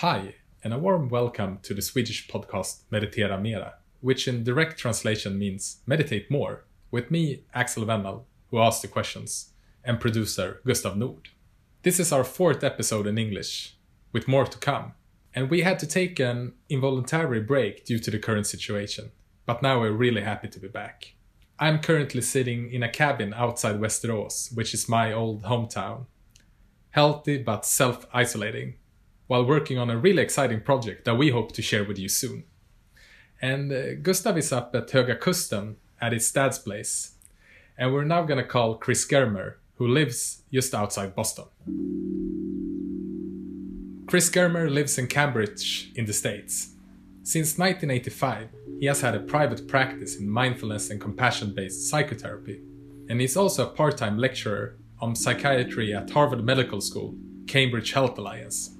Hi, and a warm welcome to the Swedish podcast Meditera Mera, which in direct translation means meditate more, with me, Axel Wennel, who asks the questions, and producer Gustav Nord. This is our fourth episode in English, with more to come, and we had to take an involuntary break due to the current situation, but now we're really happy to be back. I'm currently sitting in a cabin outside Västerås, which is my old hometown. Healthy but self isolating, while working on a really exciting project that we hope to share with you soon. And uh, Gustav is up at Höga Kusten at his dad's place. And we're now gonna call Chris Germer, who lives just outside Boston. Chris Germer lives in Cambridge in the States. Since 1985, he has had a private practice in mindfulness and compassion based psychotherapy, and he's also a part time lecturer on psychiatry at Harvard Medical School, Cambridge Health Alliance.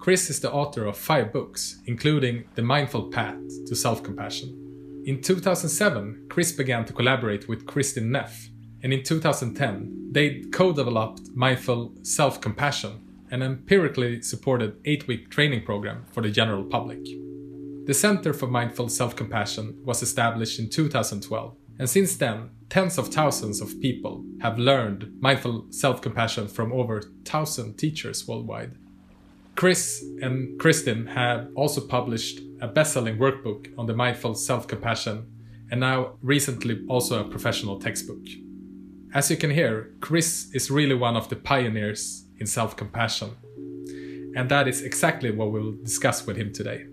Chris is the author of five books, including The Mindful Path to Self Compassion. In 2007, Chris began to collaborate with Kristin Neff, and in 2010, they co developed Mindful Self Compassion, an empirically supported eight week training program for the general public. The Center for Mindful Self Compassion was established in 2012, and since then, tens of thousands of people have learned mindful self compassion from over 1,000 teachers worldwide. Chris and Kristin have also published a best selling workbook on the mindful self compassion, and now recently also a professional textbook. As you can hear, Chris is really one of the pioneers in self compassion, and that is exactly what we'll discuss with him today.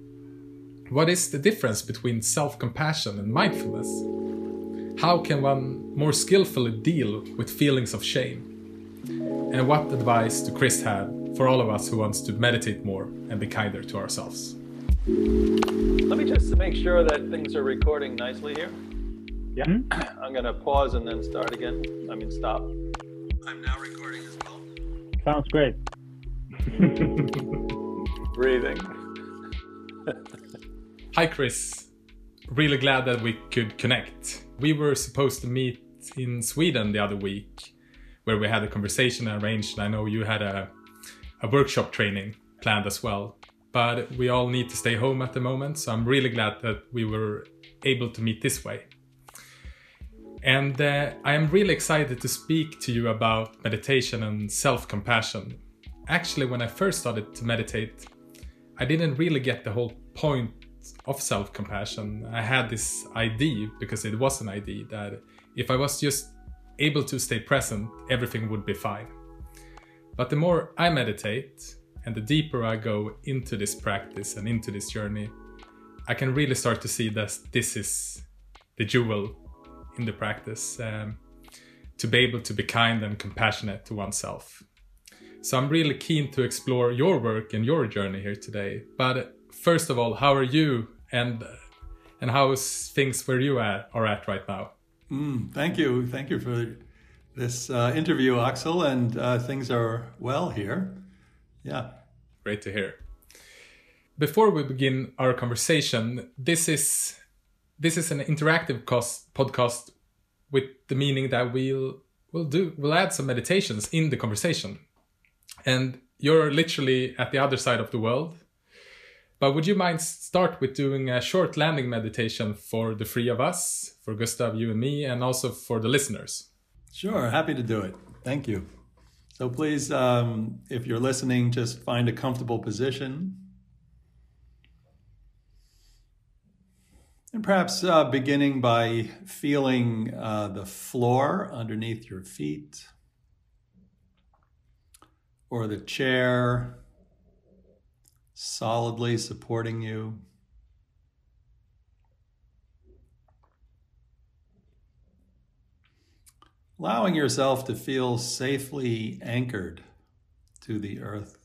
What is the difference between self compassion and mindfulness? How can one more skillfully deal with feelings of shame? And what advice do Chris have for all of us who wants to meditate more and be kinder to ourselves. Let me just make sure that things are recording nicely here. Yeah. Hmm? I'm going to pause and then start again. I mean, stop. I'm now recording as well. Sounds great. Breathing. Hi, Chris. Really glad that we could connect. We were supposed to meet in Sweden the other week where we had a conversation arranged. I know you had a a workshop training planned as well. But we all need to stay home at the moment, so I'm really glad that we were able to meet this way. And uh, I am really excited to speak to you about meditation and self compassion. Actually, when I first started to meditate, I didn't really get the whole point of self compassion. I had this idea, because it was an idea, that if I was just able to stay present, everything would be fine. But the more I meditate and the deeper I go into this practice and into this journey, I can really start to see that this is the jewel in the practice um, to be able to be kind and compassionate to oneself. So I'm really keen to explore your work and your journey here today. But first of all, how are you and and how is things where you at, are at right now? Mm, thank you, thank you for this uh, interview, Axel, and uh, things are well here. Yeah. Great to hear. Before we begin our conversation, this is this is an interactive cost, podcast with the meaning that we'll we'll do we'll add some meditations in the conversation, and you're literally at the other side of the world. But would you mind start with doing a short landing meditation for the three of us, for Gustav, you and me, and also for the listeners? Sure, happy to do it. Thank you. So please, um, if you're listening, just find a comfortable position. And perhaps uh, beginning by feeling uh, the floor underneath your feet or the chair solidly supporting you. Allowing yourself to feel safely anchored to the earth.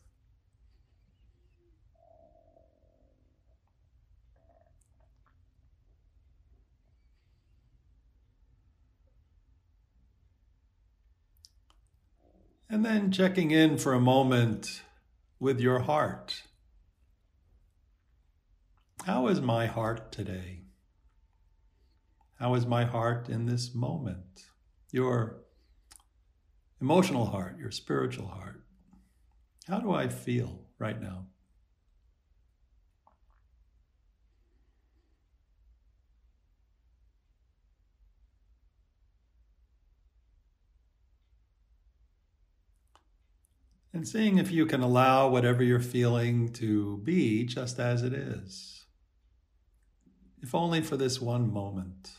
And then checking in for a moment with your heart. How is my heart today? How is my heart in this moment? your emotional heart, your spiritual heart. How do I feel right now? and seeing if you can allow whatever you're feeling to be just as it is, if only for this one moment.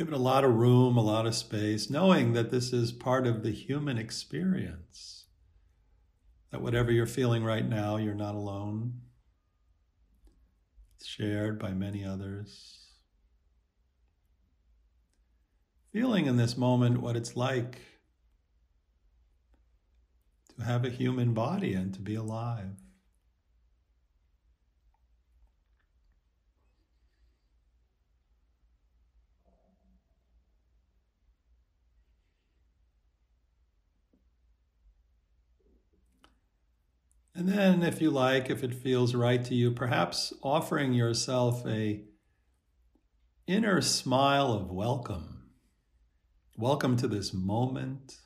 Give it a lot of room, a lot of space, knowing that this is part of the human experience. That whatever you're feeling right now, you're not alone. It's shared by many others. Feeling in this moment what it's like to have a human body and to be alive. And then, if you like, if it feels right to you, perhaps offering yourself a inner smile of welcome. Welcome to this moment.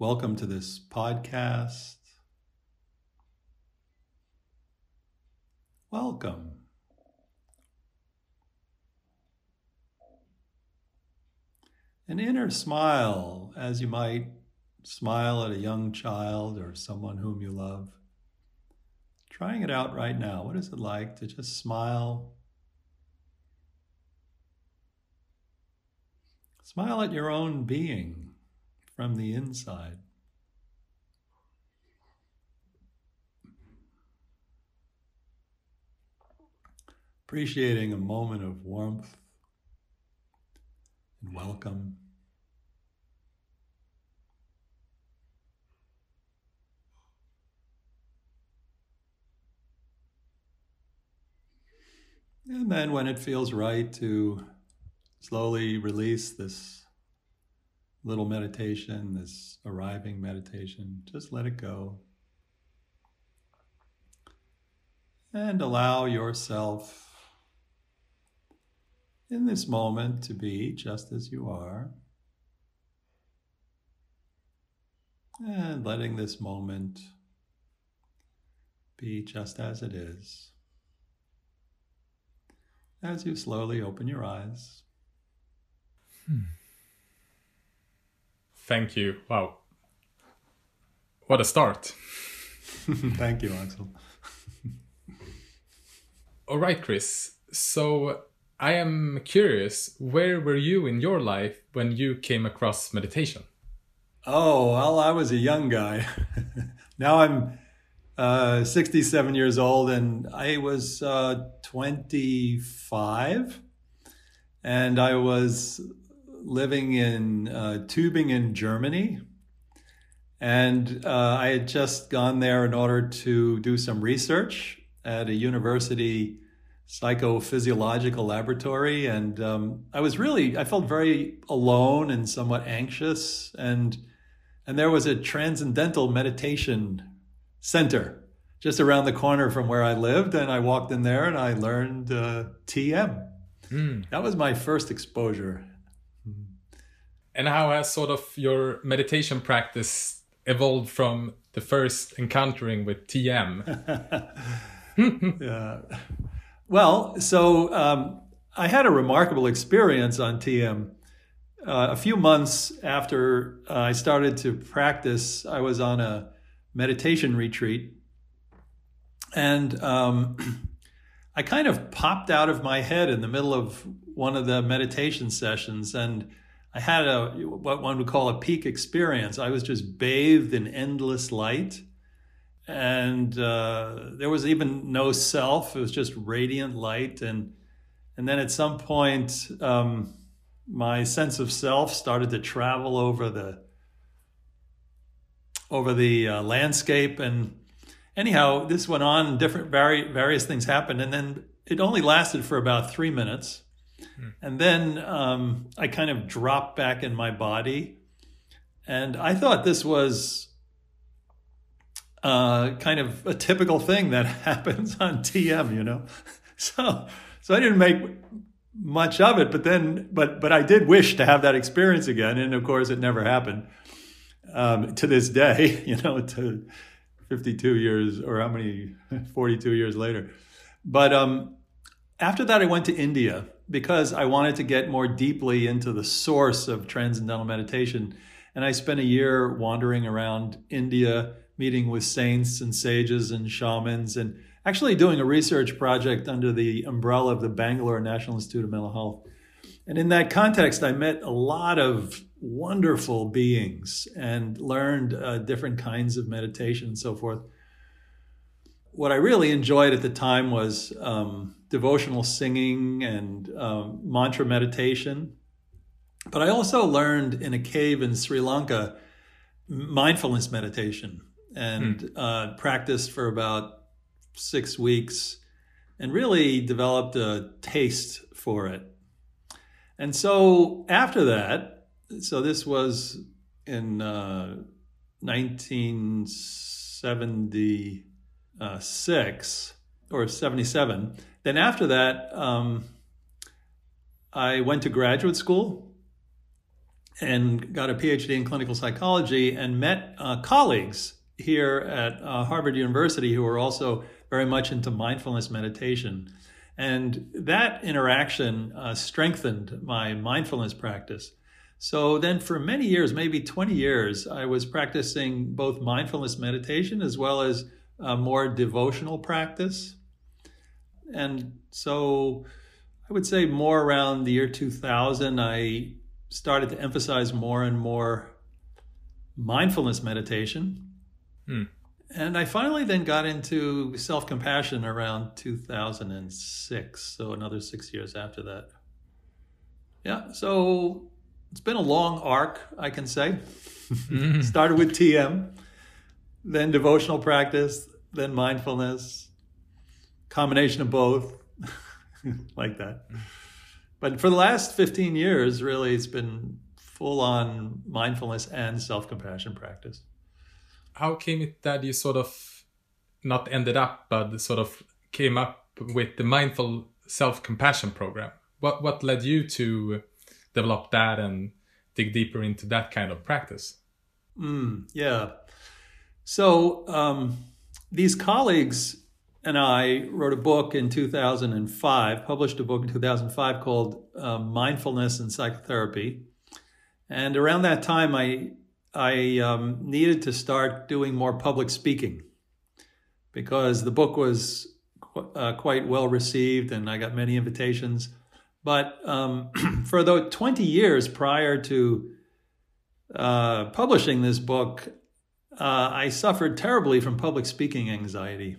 Welcome to this podcast. Welcome. An inner smile, as you might smile at a young child or someone whom you love. Trying it out right now. What is it like to just smile? Smile at your own being from the inside. Appreciating a moment of warmth and welcome. And then, when it feels right, to slowly release this little meditation, this arriving meditation, just let it go. And allow yourself in this moment to be just as you are. And letting this moment be just as it is as you slowly open your eyes. Hmm. Thank you. Wow. What a start. Thank you, Axel. All right, Chris. So I am curious, where were you in your life when you came across meditation? Oh, well, I was a young guy. now I'm uh, 67 years old, and I was uh, 25, and I was living in uh, Tübingen, Germany. And uh, I had just gone there in order to do some research at a university psychophysiological laboratory. And um, I was really, I felt very alone and somewhat anxious. And, and there was a transcendental meditation center just around the corner from where I lived. And I walked in there and I learned uh, TM. Mm. That was my first exposure. And how has sort of your meditation practice evolved from the first encountering with TM? yeah. Well, so um, I had a remarkable experience on TM. Uh, a few months after uh, I started to practice, I was on a meditation retreat. And um, I kind of popped out of my head in the middle of one of the meditation sessions. And I had a what one would call a peak experience. I was just bathed in endless light. And uh, there was even no self. It was just radiant light. And and then at some point, um, my sense of self started to travel over the over the uh, landscape. And anyhow, this went on. Different vari- various things happened, and then it only lasted for about three minutes. Hmm. And then um, I kind of dropped back in my body, and I thought this was uh, kind of a typical thing that happens on TM, you know. So, so I didn't make much of it, but then, but but I did wish to have that experience again, and of course, it never happened um, to this day, you know, to 52 years or how many, 42 years later. But um, after that, I went to India because I wanted to get more deeply into the source of transcendental meditation. And I spent a year wandering around India, meeting with saints and sages and shamans, and actually doing a research project under the umbrella of the Bangalore National Institute of Mental Health. And in that context, I met a lot of wonderful beings and learned uh, different kinds of meditation and so forth. What I really enjoyed at the time was um, devotional singing and um, mantra meditation. But I also learned in a cave in Sri Lanka mindfulness meditation and mm. uh, practiced for about six weeks and really developed a taste for it. And so after that, so this was in uh, 1976 or 77. Then after that, um, I went to graduate school and got a PhD in clinical psychology and met uh, colleagues here at uh, Harvard University who were also very much into mindfulness meditation. And that interaction uh, strengthened my mindfulness practice. So then, for many years, maybe 20 years, I was practicing both mindfulness meditation as well as a more devotional practice. And so I would say more around the year 2000, I started to emphasize more and more mindfulness meditation. Hmm. And I finally then got into self compassion around 2006. So another six years after that. Yeah. So it's been a long arc, I can say. Mm. Started with TM, then devotional practice, then mindfulness, combination of both, like that. But for the last 15 years, really, it's been full on mindfulness and self compassion practice. How came it that you sort of not ended up, but sort of came up with the mindful self compassion program? What, what led you to develop that and dig deeper into that kind of practice? Mm, yeah. So um, these colleagues and I wrote a book in 2005, published a book in 2005 called uh, Mindfulness and Psychotherapy. And around that time, I I um, needed to start doing more public speaking because the book was qu- uh, quite well received and I got many invitations. But um, for the 20 years prior to uh, publishing this book, uh, I suffered terribly from public speaking anxiety.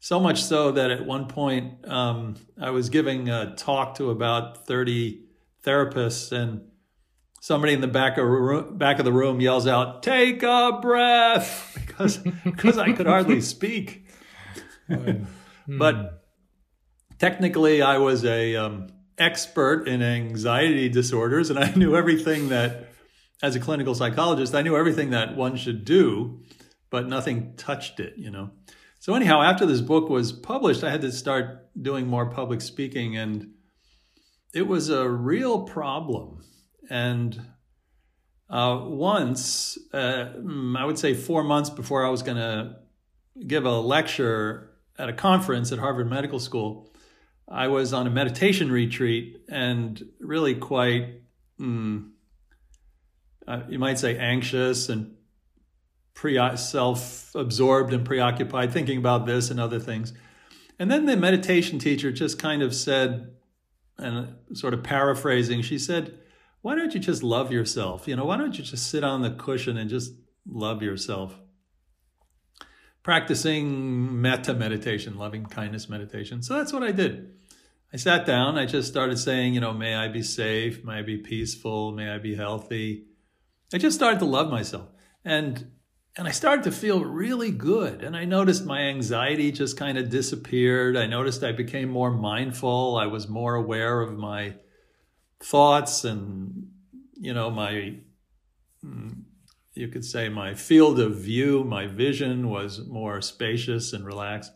So much so that at one point um, I was giving a talk to about 30 therapists, and somebody in the back of, room, back of the room yells out, Take a breath, because, because I could hardly speak. but technically, I was a um, expert in anxiety disorders, and I knew everything that, as a clinical psychologist, I knew everything that one should do, but nothing touched it, you know. So anyhow, after this book was published, I had to start doing more public speaking, and it was a real problem. And uh, once, uh, I would say four months before I was going to give a lecture at a conference at Harvard Medical School, I was on a meditation retreat and really quite, mm, uh, you might say, anxious and pre- self-absorbed and preoccupied, thinking about this and other things. And then the meditation teacher just kind of said, and sort of paraphrasing, she said, "Why don't you just love yourself? You know, why don't you just sit on the cushion and just love yourself?" Practicing metta meditation, loving kindness meditation. So that's what I did. I sat down. I just started saying, you know, may I be safe, may I be peaceful, may I be healthy. I just started to love myself. And and I started to feel really good. And I noticed my anxiety just kind of disappeared. I noticed I became more mindful. I was more aware of my thoughts and, you know, my, mm, you could say my field of view, my vision was more spacious and relaxed.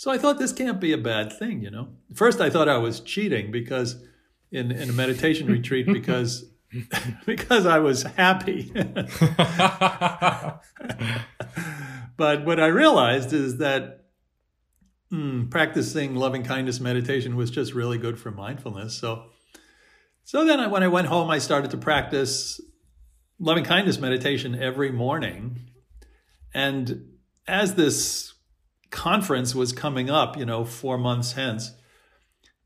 So I thought this can't be a bad thing, you know. First, I thought I was cheating because in, in a meditation retreat, because because I was happy. but what I realized is that mm, practicing loving kindness meditation was just really good for mindfulness. So, so then I, when I went home, I started to practice loving kindness meditation every morning. And as this conference was coming up, you know, four months hence,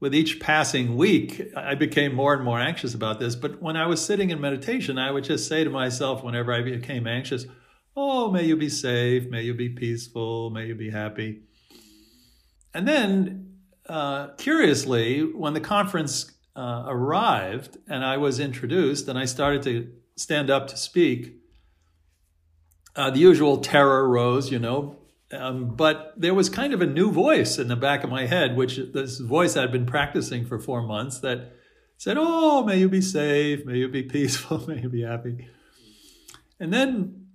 with each passing week, I became more and more anxious about this. But when I was sitting in meditation, I would just say to myself, whenever I became anxious, Oh, may you be safe, may you be peaceful, may you be happy. And then, uh, curiously, when the conference uh, arrived and I was introduced and I started to stand up to speak, uh, the usual terror rose, you know. Um, but there was kind of a new voice in the back of my head, which this voice I'd been practicing for four months that said, Oh, may you be safe, may you be peaceful, may you be happy. And then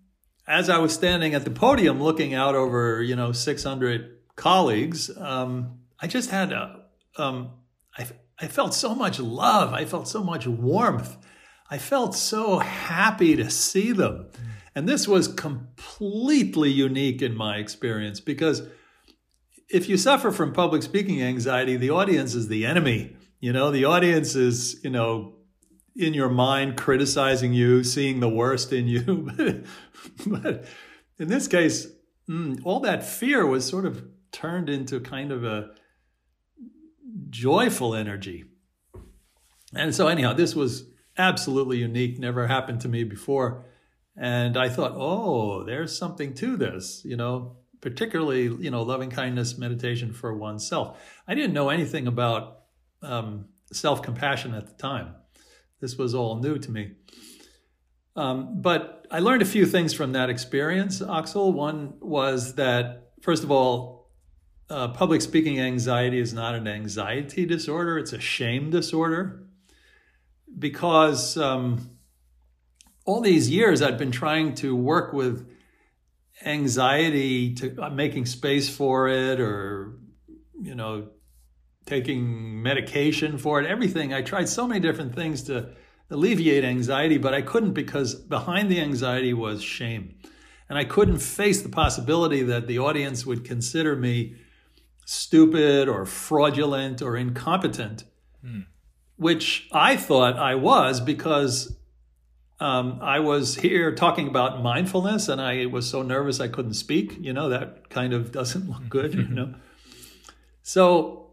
as I was standing at the podium looking out over, you know, 600 colleagues, um, I just had a, um, I, I felt so much love. I felt so much warmth. I felt so happy to see them. And this was completely unique in my experience because if you suffer from public speaking anxiety, the audience is the enemy. You know, the audience is, you know, in your mind criticizing you, seeing the worst in you. but in this case, mm, all that fear was sort of turned into kind of a joyful energy. And so, anyhow, this was absolutely unique, never happened to me before. And I thought, oh, there's something to this, you know, particularly, you know, loving kindness meditation for oneself. I didn't know anything about um, self compassion at the time. This was all new to me. Um, but I learned a few things from that experience, Axel. One was that, first of all, uh, public speaking anxiety is not an anxiety disorder, it's a shame disorder. Because um, all these years I'd been trying to work with anxiety, to uh, making space for it, or, you know, taking medication for it, everything. I tried so many different things to alleviate anxiety, but I couldn't because behind the anxiety was shame. And I couldn't face the possibility that the audience would consider me stupid or fraudulent or incompetent, hmm. which I thought I was because um, I was here talking about mindfulness and I was so nervous I couldn't speak. You know, that kind of doesn't look good, you know. So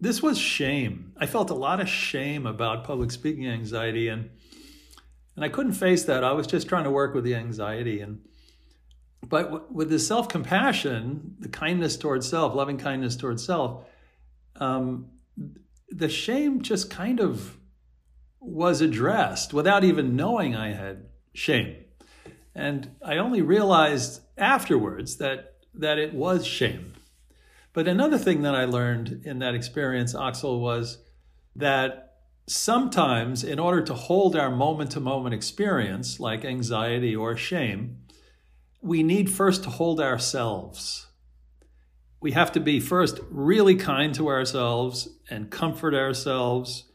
this was shame. I felt a lot of shame about public speaking anxiety and and I couldn't face that. I was just trying to work with the anxiety and but w- with the self-compassion, the kindness towards self, loving kindness towards self, um, the shame just kind of was addressed without even knowing I had shame. And I only realized afterwards that that it was shame but another thing that I learned in that experience, Axel, was that sometimes, in order to hold our moment to moment experience, like anxiety or shame, we need first to hold ourselves. We have to be first really kind to ourselves and comfort ourselves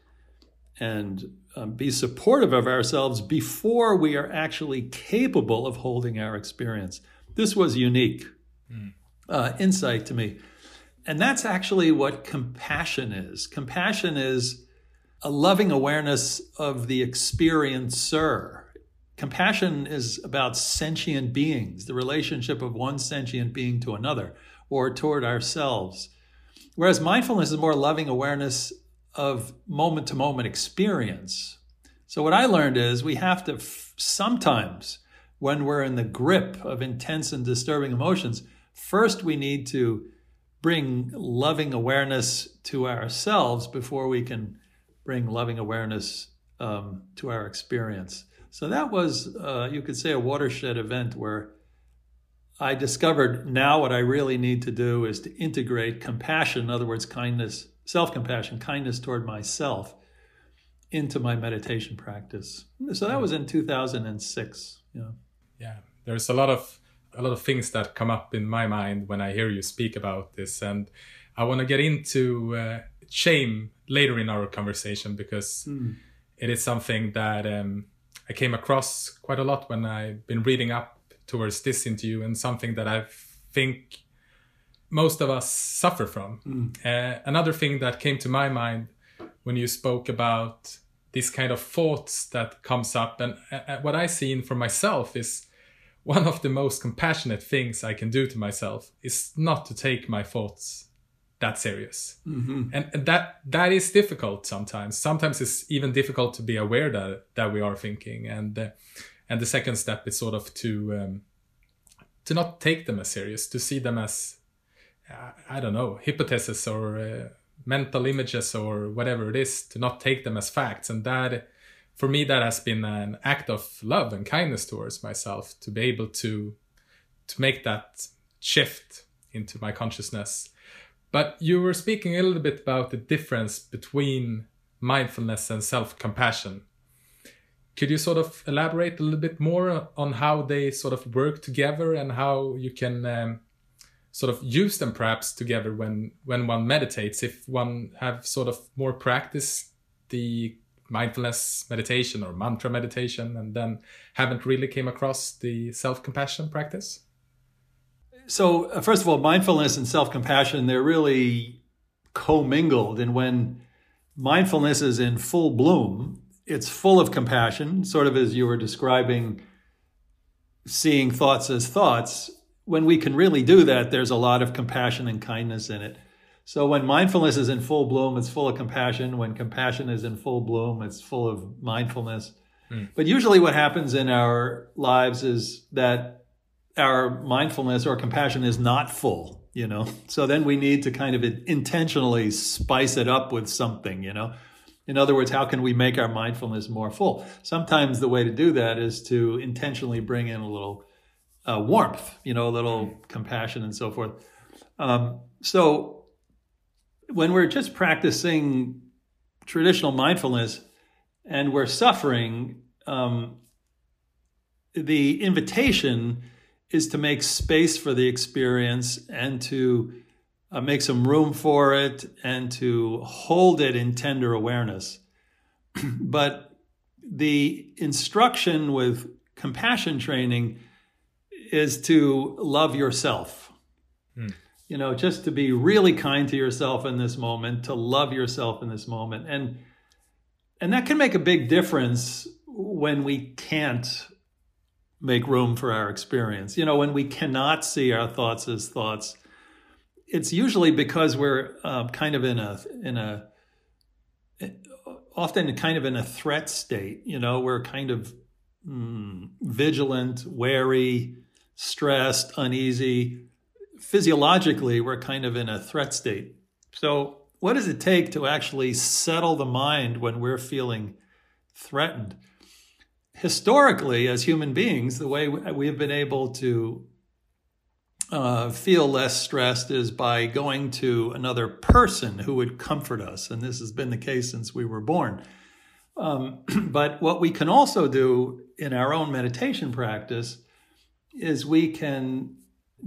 and um, be supportive of ourselves before we are actually capable of holding our experience. This was unique mm. uh, insight to me. And that's actually what compassion is. Compassion is a loving awareness of the experiencer. Compassion is about sentient beings, the relationship of one sentient being to another or toward ourselves. Whereas mindfulness is more loving awareness of moment to moment experience. So, what I learned is we have to f- sometimes, when we're in the grip of intense and disturbing emotions, first we need to bring loving awareness to ourselves before we can bring loving awareness um, to our experience. So that was, uh, you could say, a watershed event where I discovered now what I really need to do is to integrate compassion, in other words, kindness, self compassion, kindness toward myself, into my meditation practice. So that was in 2006. Yeah. Yeah. There's a lot of a lot of things that come up in my mind when I hear you speak about this, and I want to get into uh, shame later in our conversation because mm. it is something that um, I came across quite a lot when I've been reading up towards this interview, and something that I think most of us suffer from. Uh, another thing that came to my mind when you spoke about these kind of thoughts that comes up, and uh, what I seen for myself is one of the most compassionate things I can do to myself is not to take my thoughts that serious, and, and that that is difficult sometimes. Sometimes it's even difficult to be aware that that we are thinking, and uh, and the second step is sort of to um, to not take them as serious, to see them as uh, I don't know hypotheses or uh, mental images or whatever it is, to not take them as facts, and that for me that has been an act of love and kindness towards myself to be able to to make that shift into my consciousness. But you were speaking a little bit about the difference between mindfulness and self compassion. Could you sort of elaborate a little bit more on how they sort of work together and how you can um, sort of use them perhaps together when when one meditates? If one have sort of more practice the mindfulness meditation or mantra meditation and then haven't really came across the self compassion practice. So, uh, first of all, mindfulness and self compassion, they're really commingled. And when mindfulness is in full bloom, it's full of compassion, sort of as you were describing seeing thoughts as thoughts. When we can really do that, there's a lot of compassion and kindness in it. So, when mindfulness is in full bloom, it's full of compassion. When compassion is in full bloom, it's full of mindfulness. Hmm. But usually, what happens in our lives is that our mindfulness or compassion is not full, you know. So then we need to kind of intentionally spice it up with something, you know. In other words, how can we make our mindfulness more full? Sometimes the way to do that is to intentionally bring in a little uh, warmth, you know, a little compassion and so forth. Um, so when we're just practicing traditional mindfulness and we're suffering, um, the invitation is to make space for the experience and to uh, make some room for it and to hold it in tender awareness. but the instruction with compassion training is to love yourself. You know, just to be really kind to yourself in this moment, to love yourself in this moment. And and that can make a big difference when we can't make room for our experience. You know, when we cannot see our thoughts as thoughts, it's usually because we're uh, kind of in a in a often kind of in a threat state. You know, we're kind of mm, vigilant, wary, stressed, uneasy. Physiologically, we're kind of in a threat state. So, what does it take to actually settle the mind when we're feeling threatened? historically, as human beings, the way we have been able to uh, feel less stressed is by going to another person who would comfort us. And this has been the case since we were born. Um, but what we can also do in our own meditation practice is we can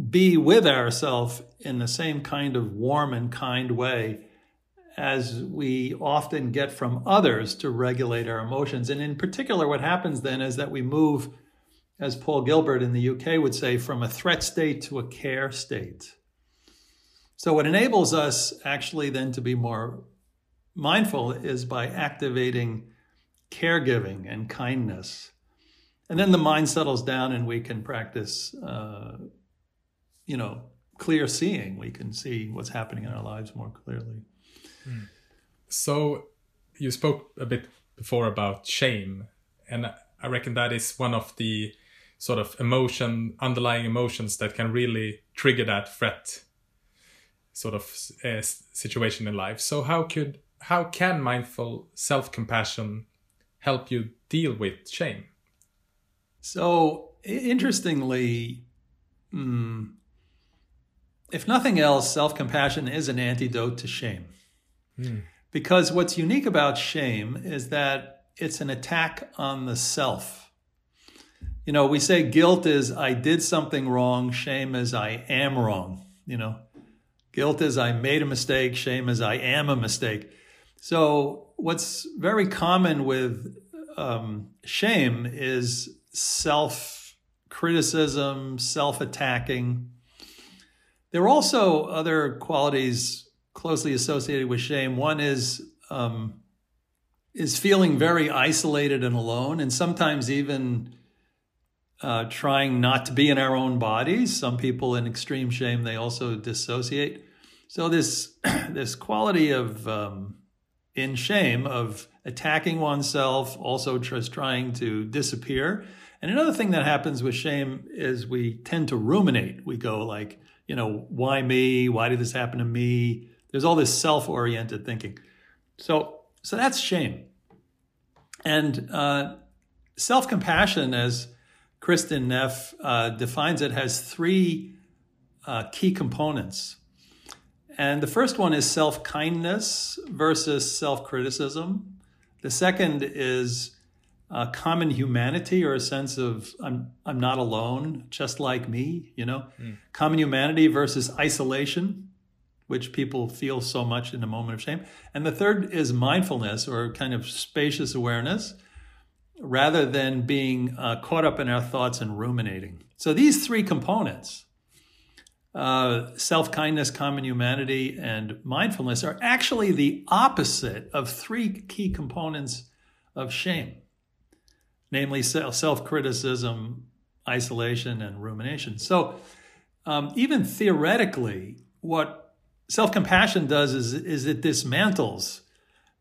be with ourselves in the same kind of warm and kind way as we often get from others to regulate our emotions. And in particular, what happens then is that we move, as Paul Gilbert in the UK would say, from a threat state to a care state. So, what enables us actually then to be more mindful is by activating caregiving and kindness. And then the mind settles down and we can practice, uh, you know, clear seeing. We can see what's happening in our lives more clearly. So you spoke a bit before about shame, and I reckon that is one of the sort of emotion, underlying emotions that can really trigger that threat sort of uh, situation in life. So how could how can mindful self-compassion help you deal with shame? So interestingly, mm, if nothing else, self-compassion is an antidote to shame. Because what's unique about shame is that it's an attack on the self. You know, we say guilt is I did something wrong, shame is I am wrong. You know, guilt is I made a mistake, shame is I am a mistake. So, what's very common with um, shame is self criticism, self attacking. There are also other qualities closely associated with shame. One is um, is feeling very isolated and alone, and sometimes even uh, trying not to be in our own bodies. Some people in extreme shame they also dissociate. So this this quality of um, in shame of attacking oneself, also just trying to disappear. And another thing that happens with shame is we tend to ruminate. We go like, you know, why me? Why did this happen to me? There's all this self-oriented thinking. So, so that's shame. And uh, self-compassion, as Kristin Neff uh, defines it, has three uh, key components. And the first one is self kindness versus self criticism. The second is uh, common humanity or a sense of I'm, I'm not alone, just like me, you know? Mm. Common humanity versus isolation, which people feel so much in a moment of shame. And the third is mindfulness or kind of spacious awareness rather than being uh, caught up in our thoughts and ruminating. So these three components uh, self kindness, common humanity, and mindfulness are actually the opposite of three key components of shame, namely self criticism, isolation, and rumination. So, um, even theoretically, what self compassion does is, is it dismantles,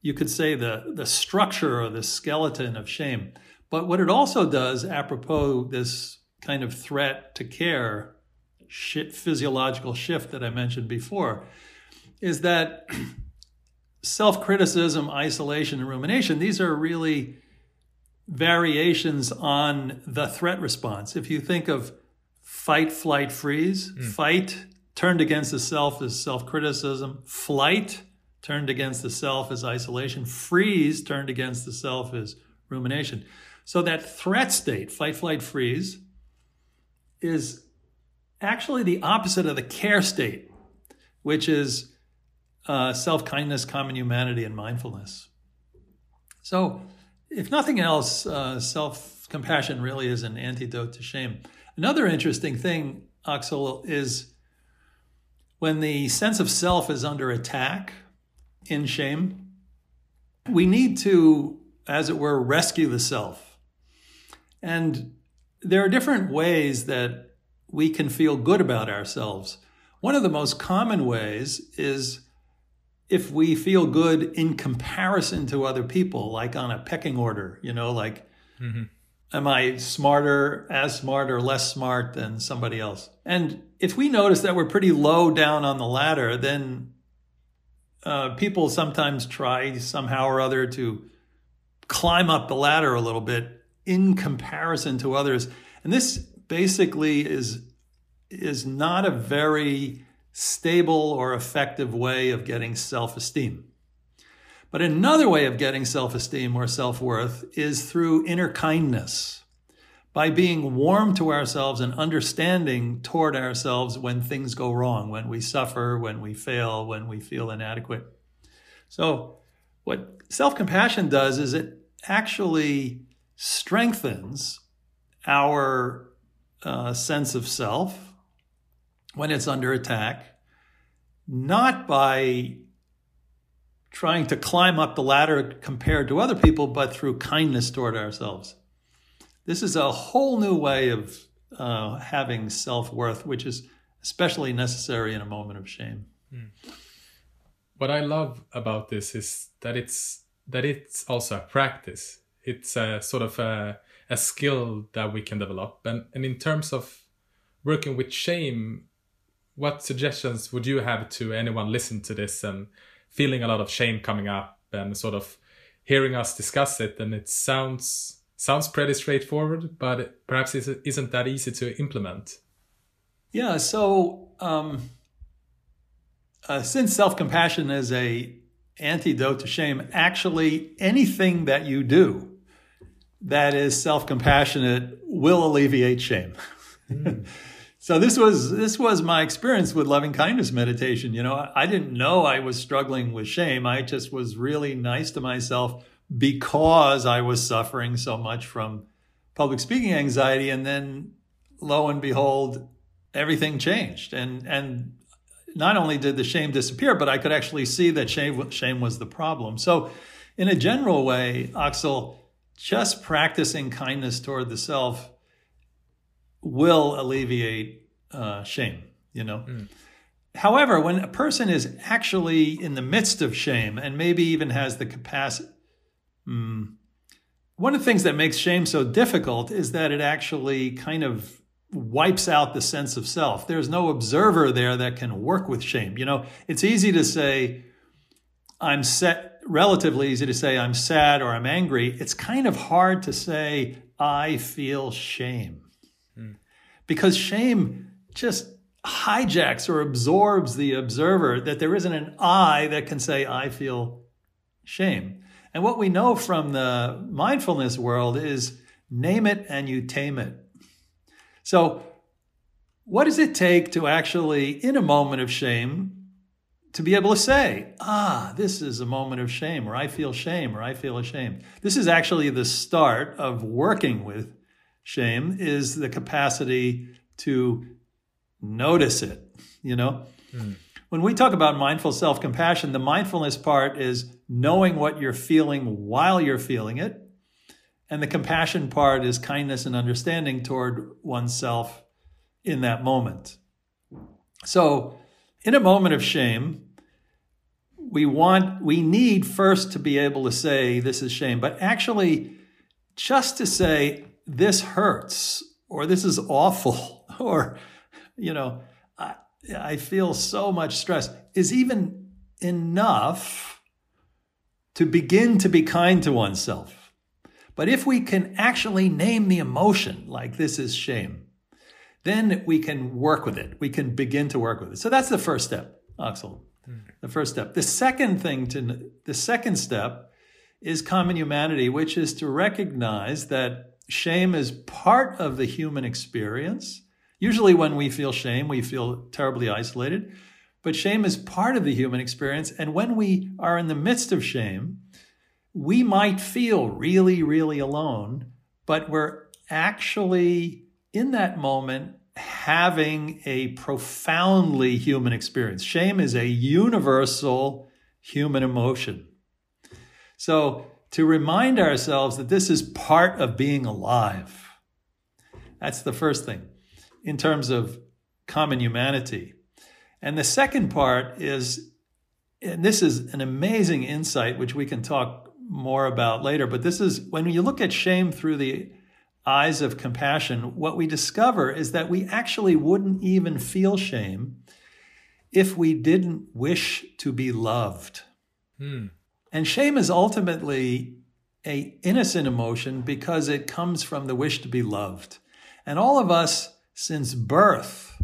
you could say, the, the structure or the skeleton of shame. But what it also does, apropos this kind of threat to care physiological shift that I mentioned before, is that self criticism, isolation, and rumination, these are really variations on the threat response. If you think of fight, flight, freeze, mm. fight turned against the self is self criticism, flight turned against the self is isolation, freeze turned against the self is rumination. So that threat state, fight, flight, freeze, is actually the opposite of the care state, which is uh, self kindness, common humanity, and mindfulness. So, if nothing else, uh, self compassion really is an antidote to shame. Another interesting thing, Axel, is when the sense of self is under attack in shame, we need to, as it were, rescue the self. And there are different ways that we can feel good about ourselves. One of the most common ways is if we feel good in comparison to other people, like on a pecking order, you know, like, mm-hmm. am I smarter, as smart, or less smart than somebody else? And if we notice that we're pretty low down on the ladder, then uh, people sometimes try somehow or other to climb up the ladder a little bit in comparison to others. And this basically is is not a very stable or effective way of getting self-esteem. But another way of getting self-esteem or self-worth is through inner kindness, by being warm to ourselves and understanding toward ourselves when things go wrong, when we suffer, when we fail, when we feel inadequate. So, what self compassion does is it actually strengthens our uh, sense of self when it's under attack, not by trying to climb up the ladder compared to other people, but through kindness toward ourselves. This is a whole new way of uh, having self worth, which is especially necessary in a moment of shame. Mm. What I love about this is that it's that it's also a practice. It's a sort of a a skill that we can develop. And, and in terms of working with shame, what suggestions would you have to anyone listen to this and feeling a lot of shame coming up and sort of hearing us discuss it? And it sounds sounds pretty straightforward, but perhaps it isn't that easy to implement. Yeah. So um, uh, since self compassion is a antidote to shame, actually anything that you do that is self-compassionate will alleviate shame. Mm. so this was this was my experience with loving kindness meditation. You know, I didn't know I was struggling with shame. I just was really nice to myself because I was suffering so much from public speaking anxiety and then lo and behold everything changed. And, and not only did the shame disappear, but I could actually see that shame, shame was the problem. So, in a general way, Axel, just practicing kindness toward the self will alleviate uh, shame, you know? Mm. However, when a person is actually in the midst of shame and maybe even has the capacity, mm, one of the things that makes shame so difficult is that it actually kind of wipes out the sense of self. There's no observer there that can work with shame. You know, it's easy to say, I'm set, relatively easy to say, I'm sad or I'm angry. It's kind of hard to say, I feel shame. Hmm. Because shame just hijacks or absorbs the observer, that there isn't an I that can say, I feel shame. And what we know from the mindfulness world is name it and you tame it. So, what does it take to actually, in a moment of shame, to be able to say, ah, this is a moment of shame, or I feel shame, or I feel ashamed? This is actually the start of working with shame, is the capacity to notice it, you know? Mm. When we talk about mindful self compassion, the mindfulness part is knowing what you're feeling while you're feeling it and the compassion part is kindness and understanding toward oneself in that moment. So, in a moment of shame, we want, we need first to be able to say, this is shame, but actually, just to say, this hurts, or this is awful, or, you know, I, I feel so much stress, is even enough to begin to be kind to oneself. But if we can actually name the emotion, like this is shame, then we can work with it. We can begin to work with it. So that's the first step, Axel. The first step. The second thing to the second step is common humanity, which is to recognize that shame is part of the human experience. Usually, when we feel shame, we feel terribly isolated, but shame is part of the human experience. And when we are in the midst of shame, we might feel really, really alone, but we're actually in that moment having a profoundly human experience. Shame is a universal human emotion. So, to remind ourselves that this is part of being alive, that's the first thing in terms of common humanity. And the second part is, and this is an amazing insight, which we can talk more about later. But this is when you look at shame through the eyes of compassion, what we discover is that we actually wouldn't even feel shame if we didn't wish to be loved. Hmm. And shame is ultimately a innocent emotion because it comes from the wish to be loved. And all of us since birth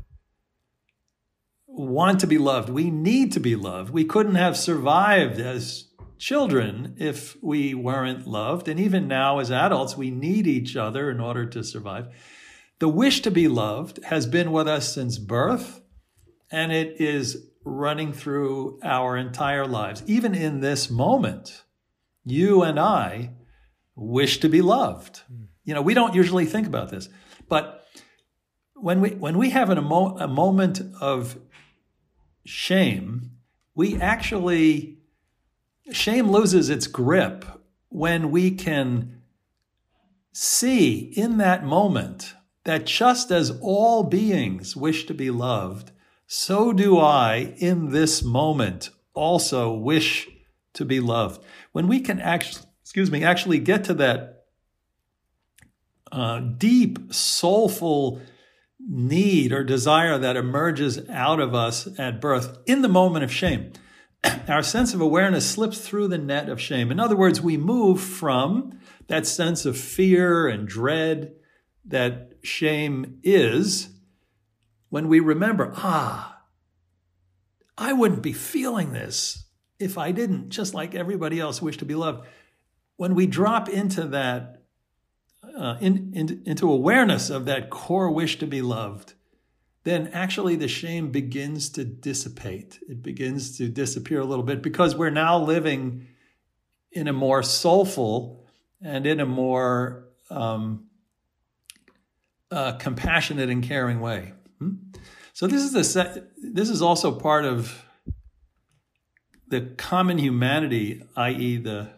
want to be loved. We need to be loved. We couldn't have survived as children if we weren't loved. And even now, as adults, we need each other in order to survive. The wish to be loved has been with us since birth, and it is running through our entire lives. Even in this moment, you and I wish to be loved. Hmm. You know, we don't usually think about this, but when we when we have an, a, a moment of shame, we actually shame loses its grip when we can see in that moment that just as all beings wish to be loved, so do I in this moment also wish to be loved. When we can actually, excuse me, actually get to that uh, deep, soulful need or desire that emerges out of us at birth in the moment of shame. our sense of awareness slips through the net of shame. In other words, we move from that sense of fear and dread that shame is when we remember, ah, I wouldn't be feeling this if I didn't, just like everybody else, wish to be loved. When we drop into that, uh, in, in, into awareness of that core wish to be loved, then actually the shame begins to dissipate. It begins to disappear a little bit because we're now living in a more soulful and in a more um, uh, compassionate and caring way. So this is the this is also part of the common humanity, i.e., the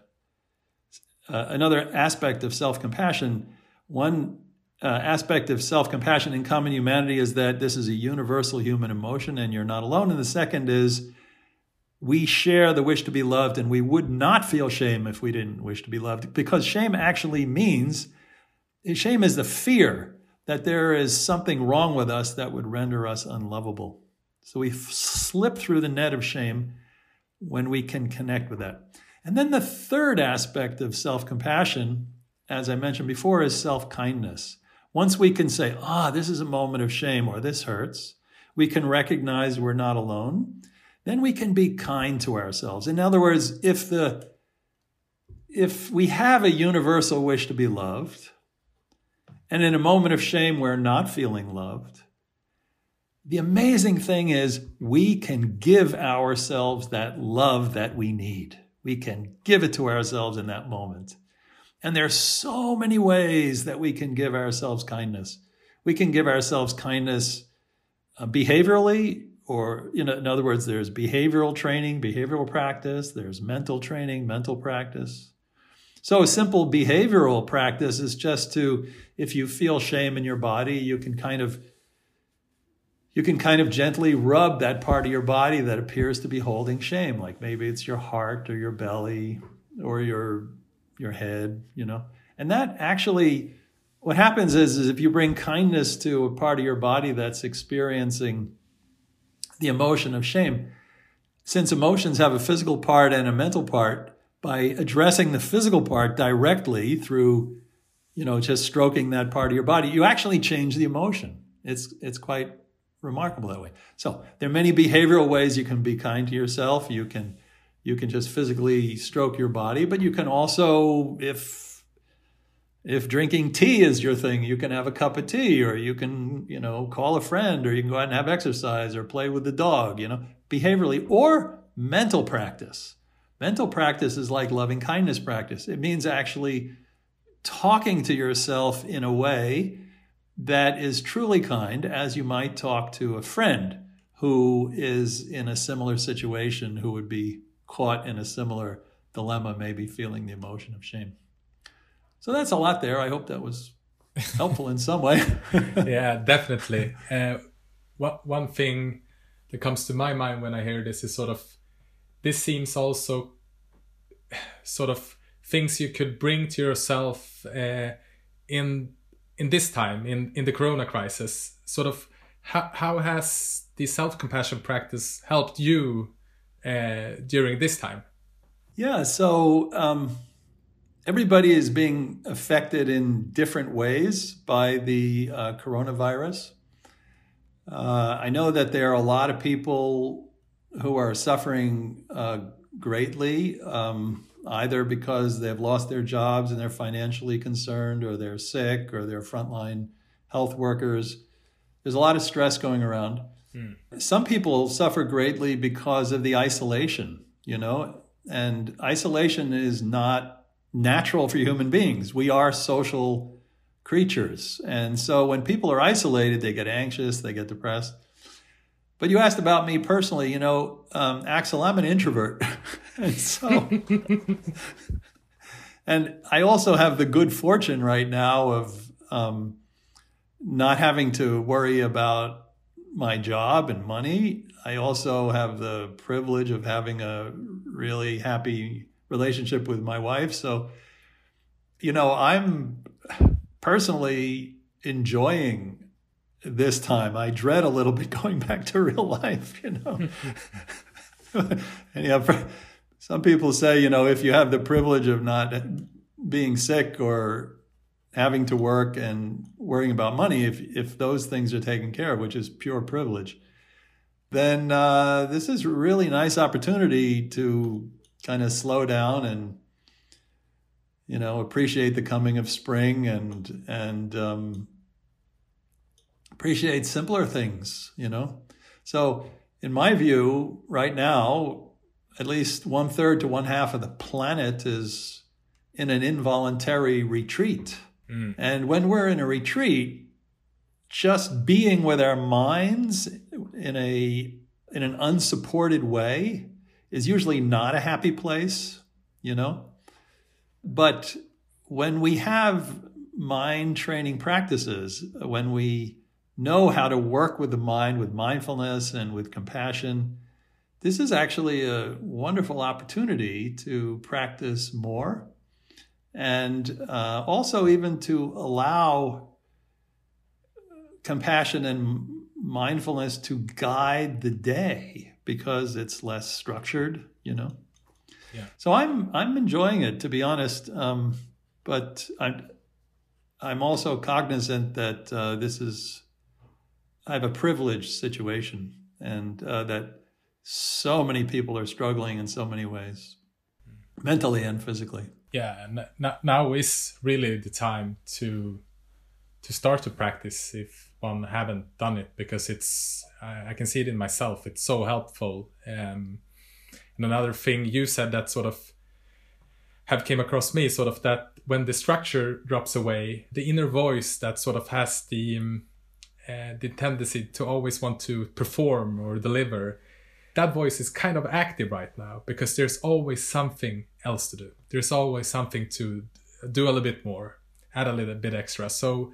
uh, another aspect of self compassion. One uh, aspect of self compassion in common humanity is that this is a universal human emotion, and you're not alone. And the second is we share the wish to be loved, and we would not feel shame if we didn't wish to be loved, because shame actually means shame is the fear that there is something wrong with us that would render us unlovable. So we slip through the net of shame when we can connect with that. And then the third aspect of self compassion, as I mentioned before, is self kindness. Once we can say, ah, this is a moment of shame or this hurts, we can recognize we're not alone. Then we can be kind to ourselves. In other words, if the if we have a universal wish to be loved, and in a moment of shame we're not feeling loved, the amazing thing is we can give ourselves that love that we need. We can give it to ourselves in that moment. And there's so many ways that we can give ourselves kindness. We can give ourselves kindness uh, behaviorally, or you know, in other words, there's behavioral training, behavioral practice, there's mental training, mental practice. So a simple behavioral practice is just to, if you feel shame in your body, you can kind of you can kind of gently rub that part of your body that appears to be holding shame like maybe it's your heart or your belly or your your head you know and that actually what happens is, is if you bring kindness to a part of your body that's experiencing the emotion of shame since emotions have a physical part and a mental part by addressing the physical part directly through you know just stroking that part of your body you actually change the emotion it's it's quite remarkable that way. So there are many behavioral ways you can be kind to yourself. You can you can just physically stroke your body, but you can also if if drinking tea is your thing, you can have a cup of tea or you can, you know, call a friend or you can go out and have exercise or play with the dog, you know, behaviorally or mental practice. Mental practice is like loving kindness practice. It means actually talking to yourself in a way that is truly kind, as you might talk to a friend who is in a similar situation, who would be caught in a similar dilemma, maybe feeling the emotion of shame. So that's a lot there. I hope that was helpful in some way. yeah, definitely. Uh, one thing that comes to my mind when I hear this is sort of this seems also sort of things you could bring to yourself uh, in in this time in in the corona crisis sort of how, how has the self-compassion practice helped you uh, during this time yeah so um, everybody is being affected in different ways by the uh, coronavirus uh, i know that there are a lot of people who are suffering uh, greatly um, either because they've lost their jobs and they're financially concerned, or they're sick, or they're frontline health workers. There's a lot of stress going around. Hmm. Some people suffer greatly because of the isolation, you know, and isolation is not natural for human beings. We are social creatures. And so when people are isolated, they get anxious, they get depressed. But you asked about me personally. You know, um, Axel, I'm an introvert, and so, and I also have the good fortune right now of um, not having to worry about my job and money. I also have the privilege of having a really happy relationship with my wife. So, you know, I'm personally enjoying this time. I dread a little bit going back to real life, you know. and yeah, some people say, you know, if you have the privilege of not being sick or having to work and worrying about money, if if those things are taken care of, which is pure privilege, then uh, this is a really nice opportunity to kind of slow down and you know appreciate the coming of spring and and um, appreciate simpler things, you know? So, in my view, right now, at least one third to one half of the planet is in an involuntary retreat. Mm. And when we're in a retreat, just being with our minds in a in an unsupported way is usually not a happy place, you know. But when we have mind training practices, when we know how to work with the mind with mindfulness and with compassion, this is actually a wonderful opportunity to practice more and uh, also even to allow compassion and mindfulness to guide the day because it's less structured you know Yeah. so i'm i'm enjoying it to be honest um, but i'm i'm also cognizant that uh, this is i have a privileged situation and uh, that so many people are struggling in so many ways mentally and physically yeah now is really the time to to start to practice if one haven't done it because it's I, I can see it in myself. It's so helpful. Um, and another thing you said that sort of have came across me sort of that when the structure drops away the inner voice that sort of has the um, uh, the tendency to always want to perform or deliver that voice is kind of active right now because there's always something else to do. There's always something to do a little bit more add a little bit extra. So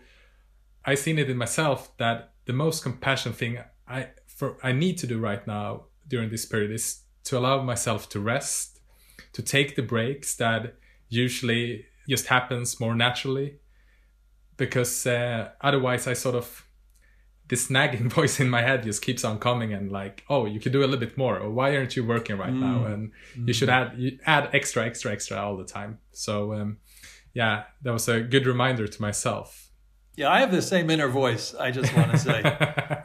i seen it in myself that the most compassion thing i for i need to do right now during this period is to allow myself to rest to take the breaks that usually just happens more naturally because uh, otherwise i sort of this nagging voice in my head just keeps on coming and like oh you could do a little bit more. Or why aren't you working right now? And you should add you add extra extra extra all the time. So um, yeah that was a good reminder to myself. Yeah i have the same inner voice i just want to say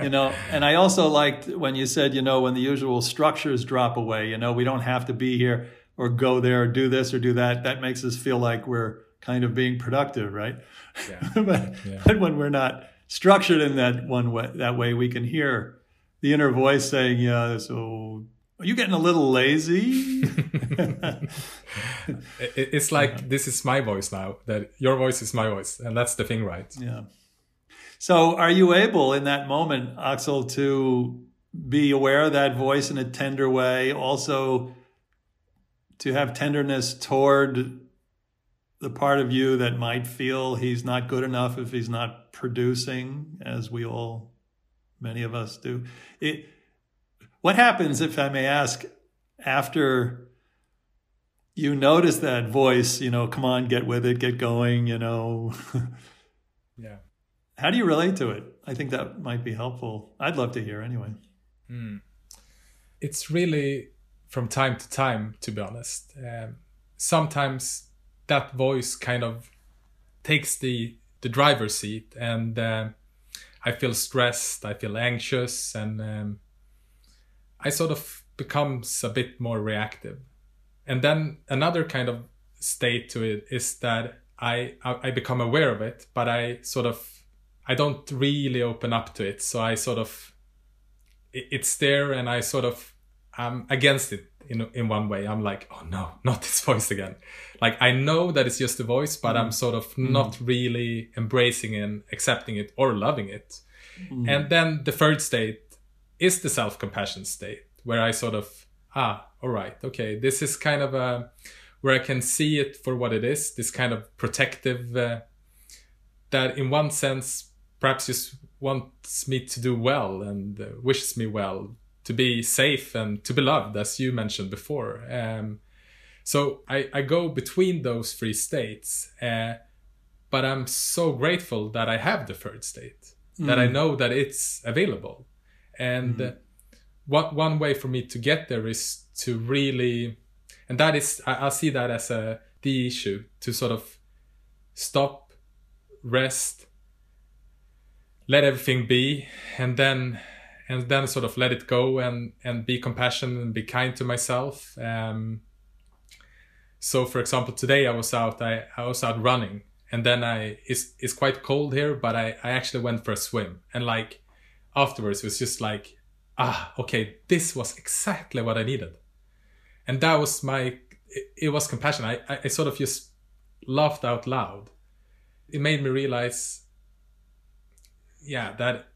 you know and i also liked when you said you know when the usual structures drop away you know we don't have to be here or go there or do this or do that. That makes us feel like we're kind of being productive right? Yeah. but, Yeah. but when we're not structured in that one way that way we can hear the inner voice saying yeah so are you getting a little lazy It- it- it's like this is my voice now that your voice is my voice and that's the thing right Yeah. So, are you able in that moment, Axel, to be aware of that voice in a tender way? Also, to have tenderness toward the part of you that might feel he's not good enough if he's not producing, as we all, many of us do. It, what happens, if I may ask, after you notice that voice, you know, come on, get with it, get going, you know? yeah How do you relate to it? I think that might be helpful. I'd love to hear anyway. it's really from time to time to be honest um, sometimes that voice kind of takes the the driver's seat and uh, i feel stressed i feel anxious and um, i sort of becomes a bit more reactive. And then another kind of state to it is that i i become aware of it but i sort of i don't really open up to it. So i sort of it's there and I sort of I'm against it in in one way. I'm like, oh no, not this voice again. Like I know that it's just a voice, but I'm sort of not really embracing and accepting it or loving it. And then the third state is the self-compassion state where I sort of ah, all right, okay, this is kind of a where I can see it for what it is, this kind of protective uh, that in one sense perhaps just wants me to do well and uh, wishes me well to be safe and to be loved as you mentioned before. Um, so I, I go between those three states uh, but i'm so grateful that i have the third state that i know that it's available. And uh, one, one way for me to get there is to really and that is I, I see that as a the issue to sort of stop rest let everything be and then and then sort of let it go and and be compassionate and be kind to myself. Um so for example today i was out i, I was out running and then i it's, it's quite cold here but I, I actually went for a swim. And like afterwards it was just like ah okay this was exactly what i needed. And that was my it, it was compassion. I, I i sort of just laughed out loud. It made me realize yeah that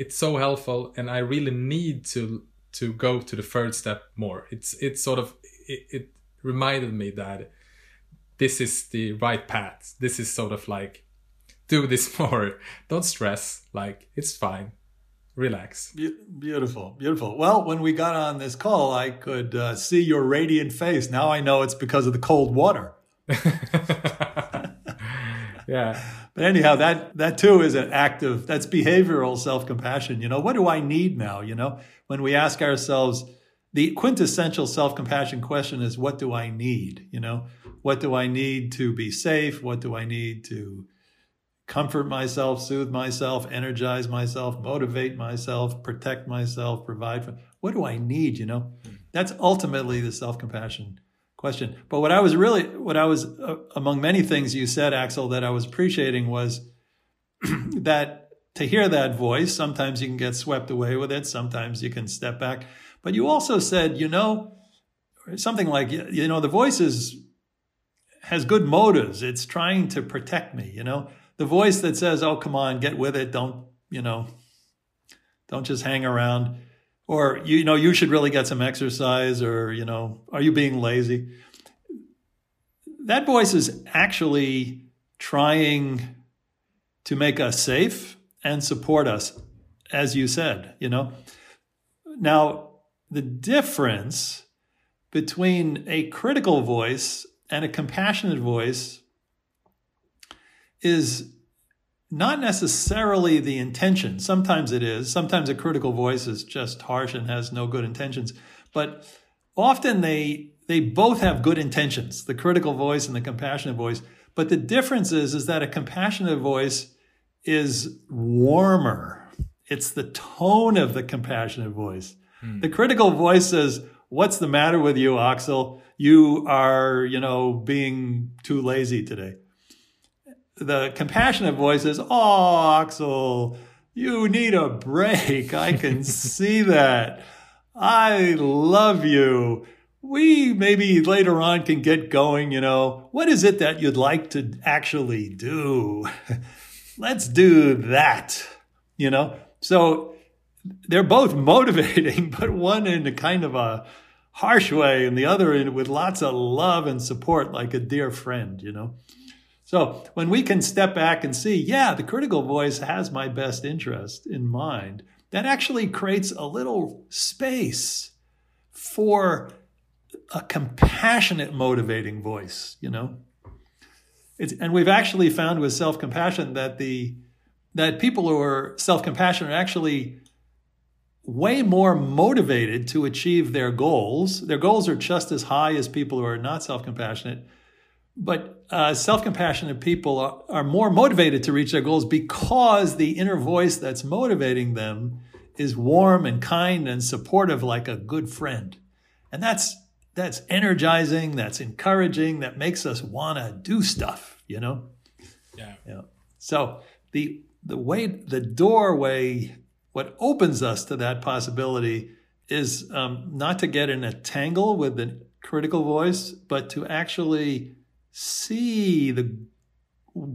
it's so helpful and i really need to to go to the third step more it's it's sort of it, it reminded me that this is the right path this is sort of like do this more don't stress like it's fine relax Be- beautiful, beautiful. Well, when we got on this call, I could uh, see your radiant face. Now I know it's because of the cold water. yeah But anyhow, that that too is an act of that's behavioral self-compassion. You know, what do I need now? You know, when we ask ourselves the quintessential self-compassion question is what do I need? You know, what do I need to be safe? What do I need to comfort myself, soothe myself, energize myself, motivate myself, protect myself, provide for what do I need, you know? That's ultimately the self-compassion question. But what I was really, what I was, uh, among many things you said, Axel, that I was appreciating was that to hear that voice, sometimes you can get swept away with it, sometimes you can step back. But you also said, you know, something like, you know, the voice is, has good motives. It's trying to protect me, you know? The voice that says, oh, come on, get with it. Don't, you know, don't just hang around or you know you should really get some exercise or you know are you being lazy? That voice is actually trying to make us safe and support us as you said you know? Now the difference between a critical voice and a compassionate voice is not necessarily the intention. Sometimes it is. Sometimes a critical voice is just harsh and has no good intentions. But often they they both have good intentions, the critical voice and the compassionate voice. But the difference is, is that a compassionate voice is warmer. It's the tone of the compassionate voice. Hmm. The critical voice says, What's the matter with you, Axel? You are, you know, being too lazy today the compassionate voice says, Oh, Axel, you need a break. I can see that. I love you. We maybe later on can get going, you know. What is it that you'd like to actually do? Let's do that, you know. So they're both motivating, but one in a kind of a harsh way and the other in with lots of love and support like a dear friend, you know. So when we can step back and see, yeah, the critical voice has my best interest in mind, that actually creates a little space for a compassionate, motivating voice, you know? It's, and we've actually found with self-compassion that the that people who are self-compassionate are actually way more motivated to achieve their goals. Their goals are just as high as people who are not self-compassionate but uh, self compassionate people are, are, more motivated to reach their goals because the inner voice that's motivating them is warm and kind and supportive like a good friend. And that's that's energizing, that's encouraging, that makes us want to do stuff, you know? Yeah. Yeah. So the the way the doorway, what opens us to that possibility is um, not to get in a tangle with the critical voice, but to actually see the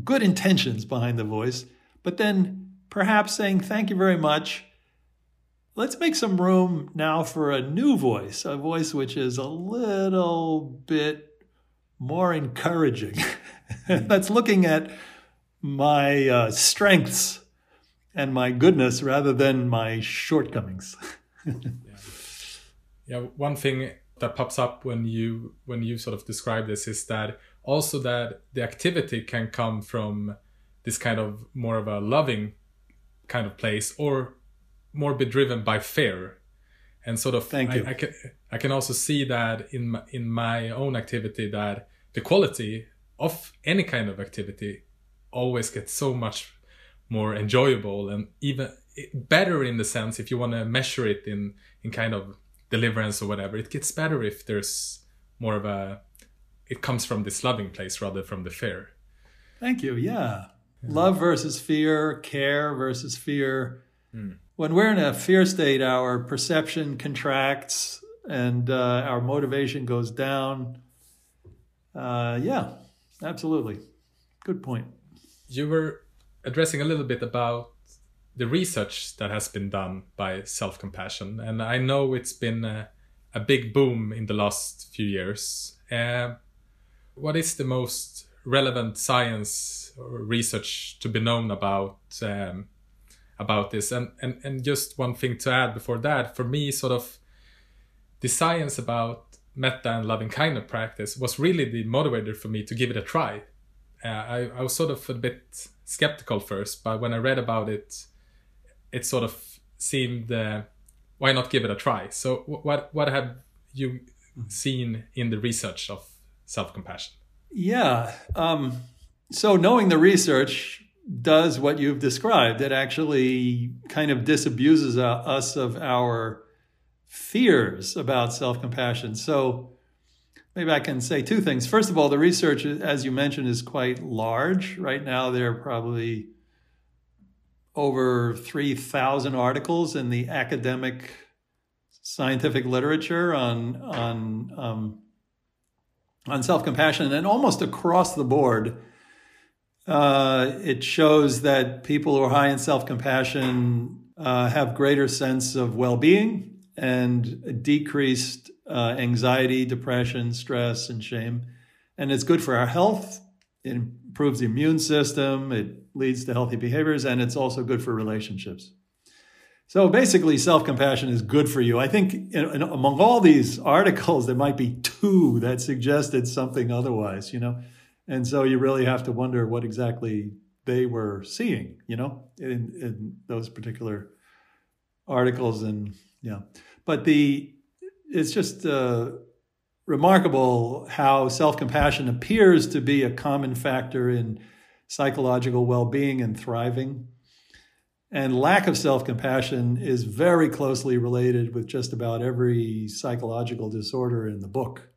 good intentions behind the voice, but then perhaps saying, Thank you very much. Let's make some room now for a new voice, a voice which is a little bit more encouraging. That's looking at my uh, strengths and my goodness rather than my shortcomings. yeah. yeah, one thing that pops up when you when you sort of describe this is that also that the activity can come from this kind of more of a loving kind of place or more be driven by fear and sort of Thank you. I, I can I can also see that in my, in my own activity that the quality of any kind of activity always gets so much more enjoyable and even better in the sense if you want to measure it in in kind of deliverance or whatever it gets better if there's more of a it comes from this loving place rather from the fear. Thank you. Yeah. yeah. Love versus fear, care versus fear. Mm. When we're in a fear state, our perception contracts and uh, our motivation goes down. Uh, yeah, absolutely. Good point. You were addressing a little bit about the research that has been done by self compassion, and I know it's been a, a, big boom in the last few years. Uh, what is the most relevant science or research to be known about um, about this? And, and and just one thing to add before that, for me, sort of the science about metta and loving kindness practice was really the motivator for me to give it a try. Uh, I, I was sort of a bit skeptical first, but when I read about it, it sort of seemed uh, why not give it a try? So what what have you seen in the research of self compassion? Yeah. Um, so knowing the research does what you've described. It actually kind of disabuses us of our fears about self compassion. So maybe I can say two things. First of all, the research, as you mentioned, is quite large. Right now, there are probably over 3,000 articles in the academic scientific literature on, on, um, on self compassion, and almost across the board. Uh, it shows that people who are high in self compassion uh, have greater sense of well being and decreased uh, anxiety, depression, stress, and shame. And it's good for our health. It improves the immune system. It leads to healthy behaviors, and it's also good for relationships. So basically, self compassion is good for you. I think in, in, among all these articles, there might be two that suggested something otherwise, you know? And so you really have to wonder what exactly they were seeing, you know, in, in those particular articles. And yeah, but the, it's just uh, remarkable how self compassion appears to be a common factor in psychological well being and thriving. And lack of self compassion is very closely related with just about every psychological disorder in the book.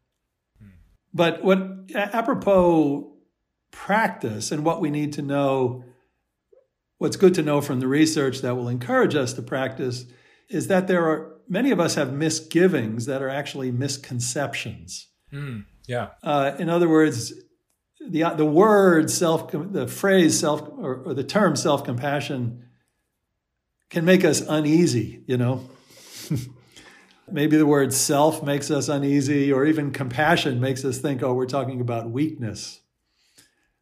Hmm. But what apropos practice and what we need to know, what's good to know from the research that will encourage us to practice is that there are many of us have misgivings that are actually misconceptions. Mm, yeah. Uh, in other words, the the word self, the phrase self, or, or the term self compassion, can make us uneasy. You know. Maybe the word self makes us uneasy, or even compassion makes us think, oh, we're talking about weakness.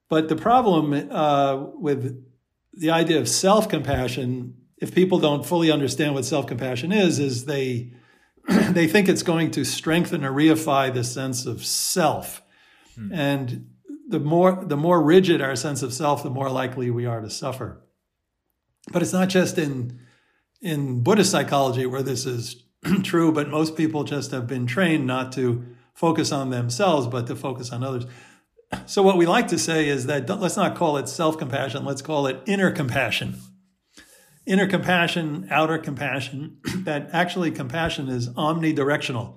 But the problem uh, with the idea of self compassion if people don't fully understand what self-compassion is, is they they think it's going to strengthen or reify the sense of self. Hmm. And the more the more rigid our sense of self, the more likely we are to suffer. But it's not just in in Buddhist psychology where this is true, but most people just have been trained not to focus on themselves, but to focus on others. So what we like to say is that let's not call it self-compassion, let's call it inner compassion inner compassion, outer compassion, that actually compassion is omnidirectional.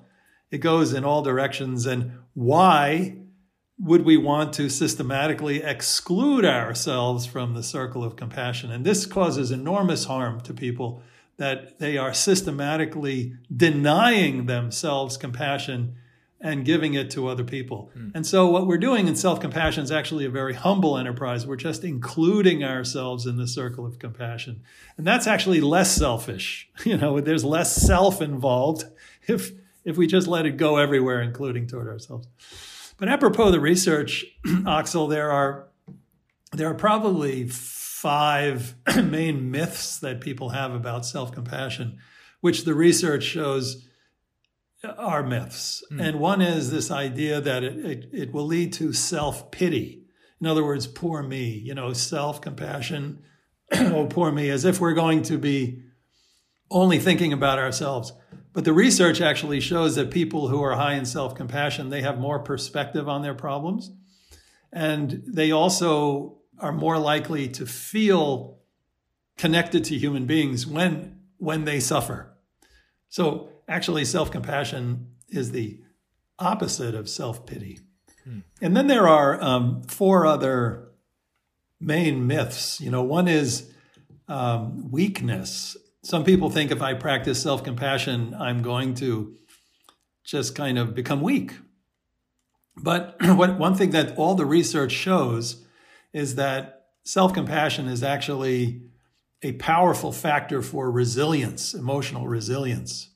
It goes in all directions. And why would we want to systematically exclude ourselves from the circle of compassion? And this causes enormous harm to people that they are systematically denying themselves compassion and giving it to other people. Mm. And so, what we're doing in self compassion is actually a very humble enterprise. We're just including ourselves in the circle of compassion. And that's actually less selfish. You know, there's less self involved if, if we just let it go everywhere, including toward ourselves. But apropos of the research, Axel, there are, there are probably five main myths that people have about self compassion, which the research shows are myths. Mm. And one is this idea that it, it, it will lead to self pity. In other words, poor me, you know, self compassion. oh, poor me, as if we're going to be only thinking about ourselves. But the research actually shows that people who are high in self compassion, they have more perspective on their problems. And they also are more likely to feel connected to human beings when, when they suffer. So Actually, self compassion is the opposite of self pity. Hmm. And then there are um, four other main myths. You know, one is um, weakness. Some people think if I practice self compassion, I'm going to just kind of become weak. But one thing that all the research shows is that self compassion is actually a powerful factor for resilience, emotional resilience.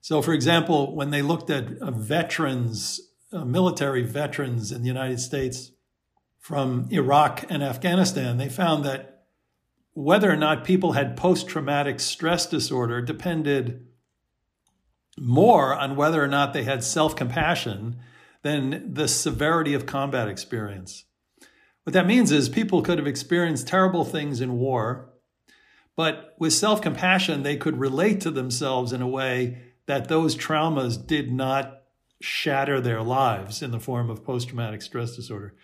So, for example, when they looked at uh, veterans, uh, military veterans in the United States from Iraq and Afghanistan, they found that whether or not people had post traumatic stress disorder depended more on whether or not they had self compassion than the severity of combat experience. What that means is people could have experienced terrible things in war, but with self compassion, they could relate to themselves in a way that those traumas did not shatter their lives in the form of post traumatic stress disorder.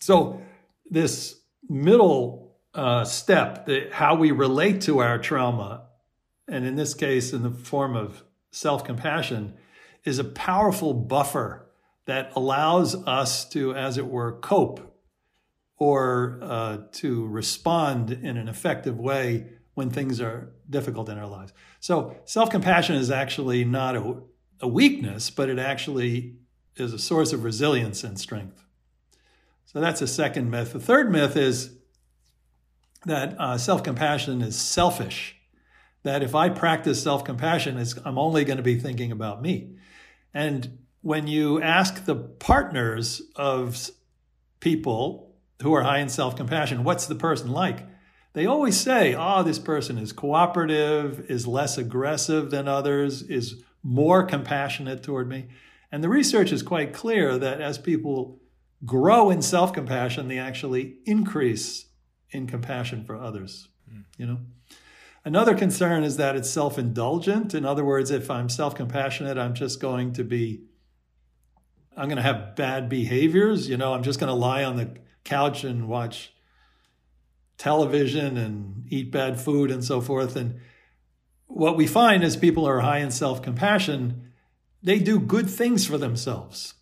So, this middle uh, step, the, how we relate to our trauma, and in this case, in the form of self compassion, is a powerful buffer that allows us to, as it were, cope or uh, to respond in an effective way when things are difficult in our lives. So, self compassion is actually not a, a, weakness, but it actually is a source of resilience and strength. So, that's a second myth. The third myth is that uh, self compassion is selfish, that if I practice self compassion, I'm only going to be thinking about me. And when you ask the partners of people who are high in self compassion, what's the person like? They always say, oh, this person is cooperative, is less aggressive than others, is more compassionate toward me. And the research is quite clear that as people grow in self compassion, they actually increase in compassion for others. Mm. You know? Another concern is that it's self indulgent. In other words, if I'm self compassionate, I'm just going to be, I'm going to have bad behaviors. You know, I'm just going to lie on the couch and watch television and eat bad food and so forth. And what we find is people who are high in self compassion, they do good things for themselves.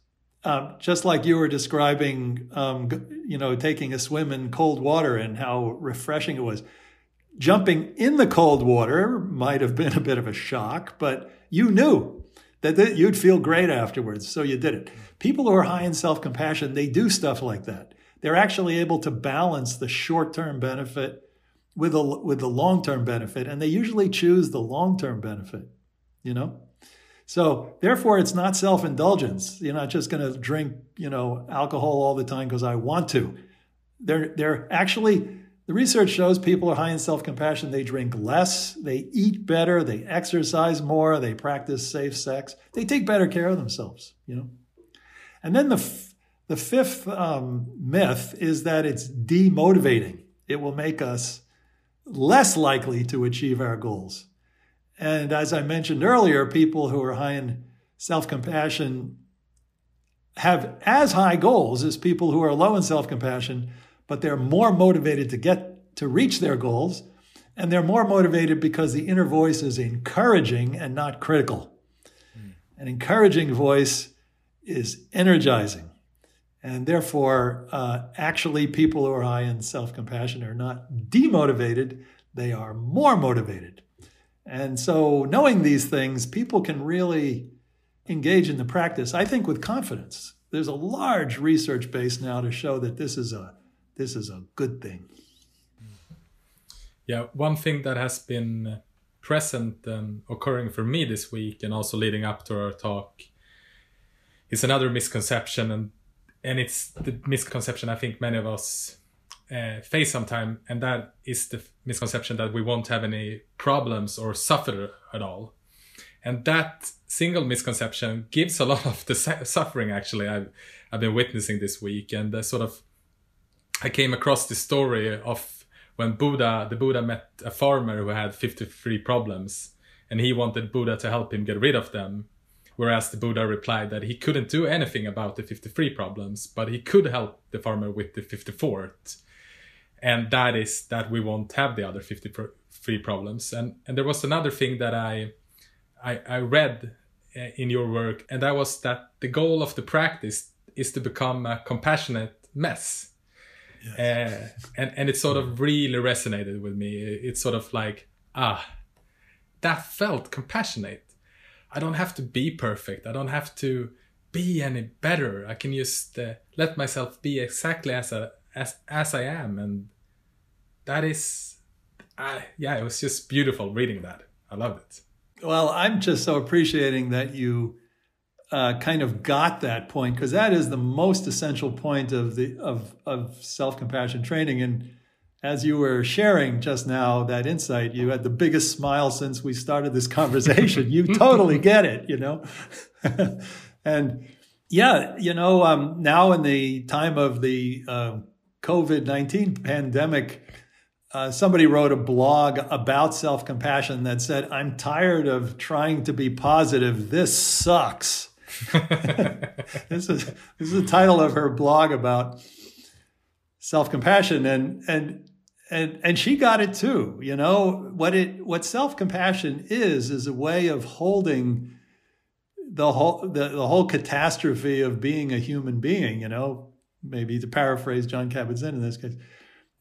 Um, just like you were describing, um, you know, taking a swim in cold water and how refreshing it was. Jumping in the cold water might have been a bit of a shock, but you knew that th- you'd feel great afterwards, so you did it. People who are high in self compassion, they do stuff like that they're actually able to balance the short term benefit with a with the long term benefit, and they usually choose the long term benefit. You know, so therefore, it's not self indulgence. You're not just going to drink you know alcohol all the time because I want to. They're they're actually the research shows people are high in self compassion. They drink less, they eat better, they exercise more, they practice safe sex, they take better care of themselves. You know, and then the the fifth um, myth is that it's demotivating. It will make us less likely to achieve our goals. And as I mentioned earlier, people who are high in self compassion have as high goals as people who are low in self compassion, but they're more motivated to get to reach their goals. And they're more motivated because the inner voice is encouraging and not critical. Mm. An encouraging voice is energizing. And therefore, uh, actually, people who are high in self compassion are not demotivated, they are more motivated. And so, knowing these things, people can really engage in the practice, I think, with confidence. There's a large research base now to show that this is a this is a good thing. Yeah, one thing that has been present and occurring for me this week and also leading up to our talk is another misconception and and it's the misconception I think many of us uh, face sometime, and that is the misconception that we won't have any problems or suffer at all. And that single misconception gives a lot of the suffering actually I've, I've been witnessing this week. And the sort of, I came across the story of when Buddha, the Buddha met a farmer who had 53 problems and he wanted Buddha to help him get rid of them. Whereas the Buddha replied that he couldn't do anything about the 53 problems, but he could help the farmer with the 54th. And that is that we won't have the other 53 problems. And, and there was another thing that I, I, I read uh, in your work, and that was that the goal of the practice is to become a compassionate mess. Yes. Uh, and, and it sort of really resonated with me. It's sort of like, ah, that felt compassionate I don't have to be perfect. I don't have to be any better. I can just uh, let myself be exactly as a, as as I am, and that is uh, yeah, it was just beautiful reading that. I loved it. Well, I'm just so appreciating that you uh, kind of got that point because that is the most essential point of the of of self compassion training. And as you were sharing just now that insight, you had the biggest smile since we started this conversation. you totally get it, you know. and yeah, you know, um, now in the time of the uh, COVID nineteen pandemic uh, somebody wrote a blog about self compassion that said, I'm tired of trying to be positive. This sucks. this, is, this is the title of her blog about self compassion. And, and, and, and she got it too. You know, what, it, what self compassion is, is a way of holding the whole, the, the whole catastrophe of being a human being, you know, maybe to paraphrase John Kabat-Zinn in this case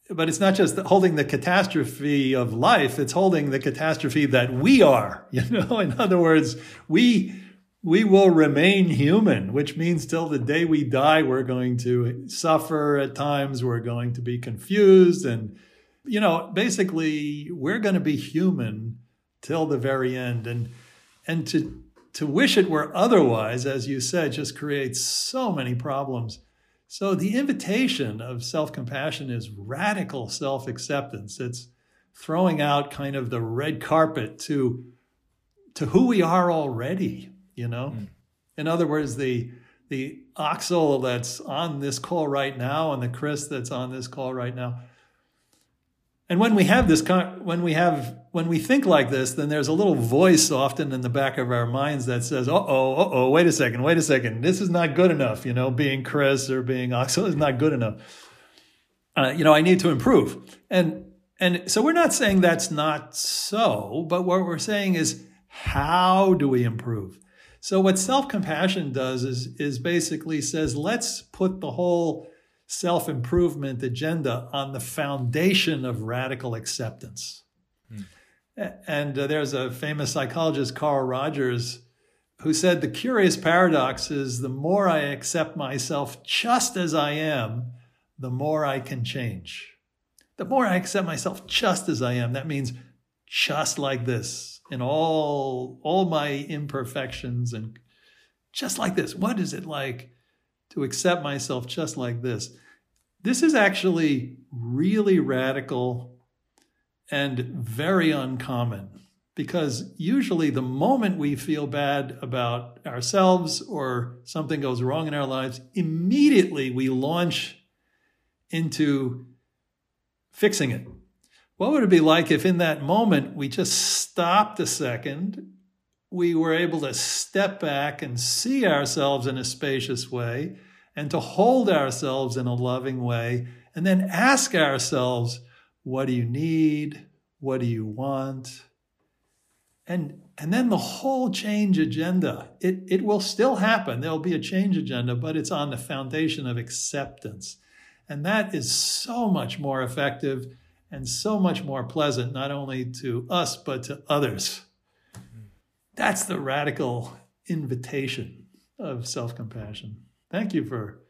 but it's not just holding the catastrophe of life it's holding the catastrophe that we are you know? In other words we we will remain human which means till the day we die we're going to suffer at times we're going to be confused and you know basically we're going to be human till the very end and and to to wish it were otherwise as you said just creates so many problems so the invitation of self compassion is radical self acceptance. It's throwing out kind of the red carpet to to who we are already, you know? Mm. In other words, the the Axel that's on this call right now and the Chris that's on this call right now. And when we have this when we have when we think like this, then there's a little voice often in the back of our minds that says, "Uh oh, uh oh, wait a second, wait a second, this is not good enough." You know, being Chris or being Axel is not good enough. Uh, you know, I need to improve, and and so we're not saying that's not so, but what we're saying is, how do we improve? So what self compassion does is is basically says, let's put the whole self improvement agenda on the foundation of radical acceptance. And uh, there's a famous psychologist, Carl Rogers, who said the curious paradox is the more I accept myself just as I am, the more I can change. The more I accept myself just as I am, that means just like this in all all my imperfections and just like this. What is it like to accept myself just like this? This is actually really radical and very uncommon because usually the moment we feel bad about ourselves or something goes wrong in our lives, immediately we launch into fixing it. What would it be like if in that moment we just stopped a second, we were able to step back and see ourselves in a spacious way and to hold ourselves in a loving way and then ask ourselves, what do you need? What do you want? And, and then the whole change agenda, it, it will still happen. There'll be a change agenda, but it's on the foundation of acceptance. And that is so much more effective and so much more pleasant, not only to us, but to others. That's the radical invitation of self compassion. Thank you for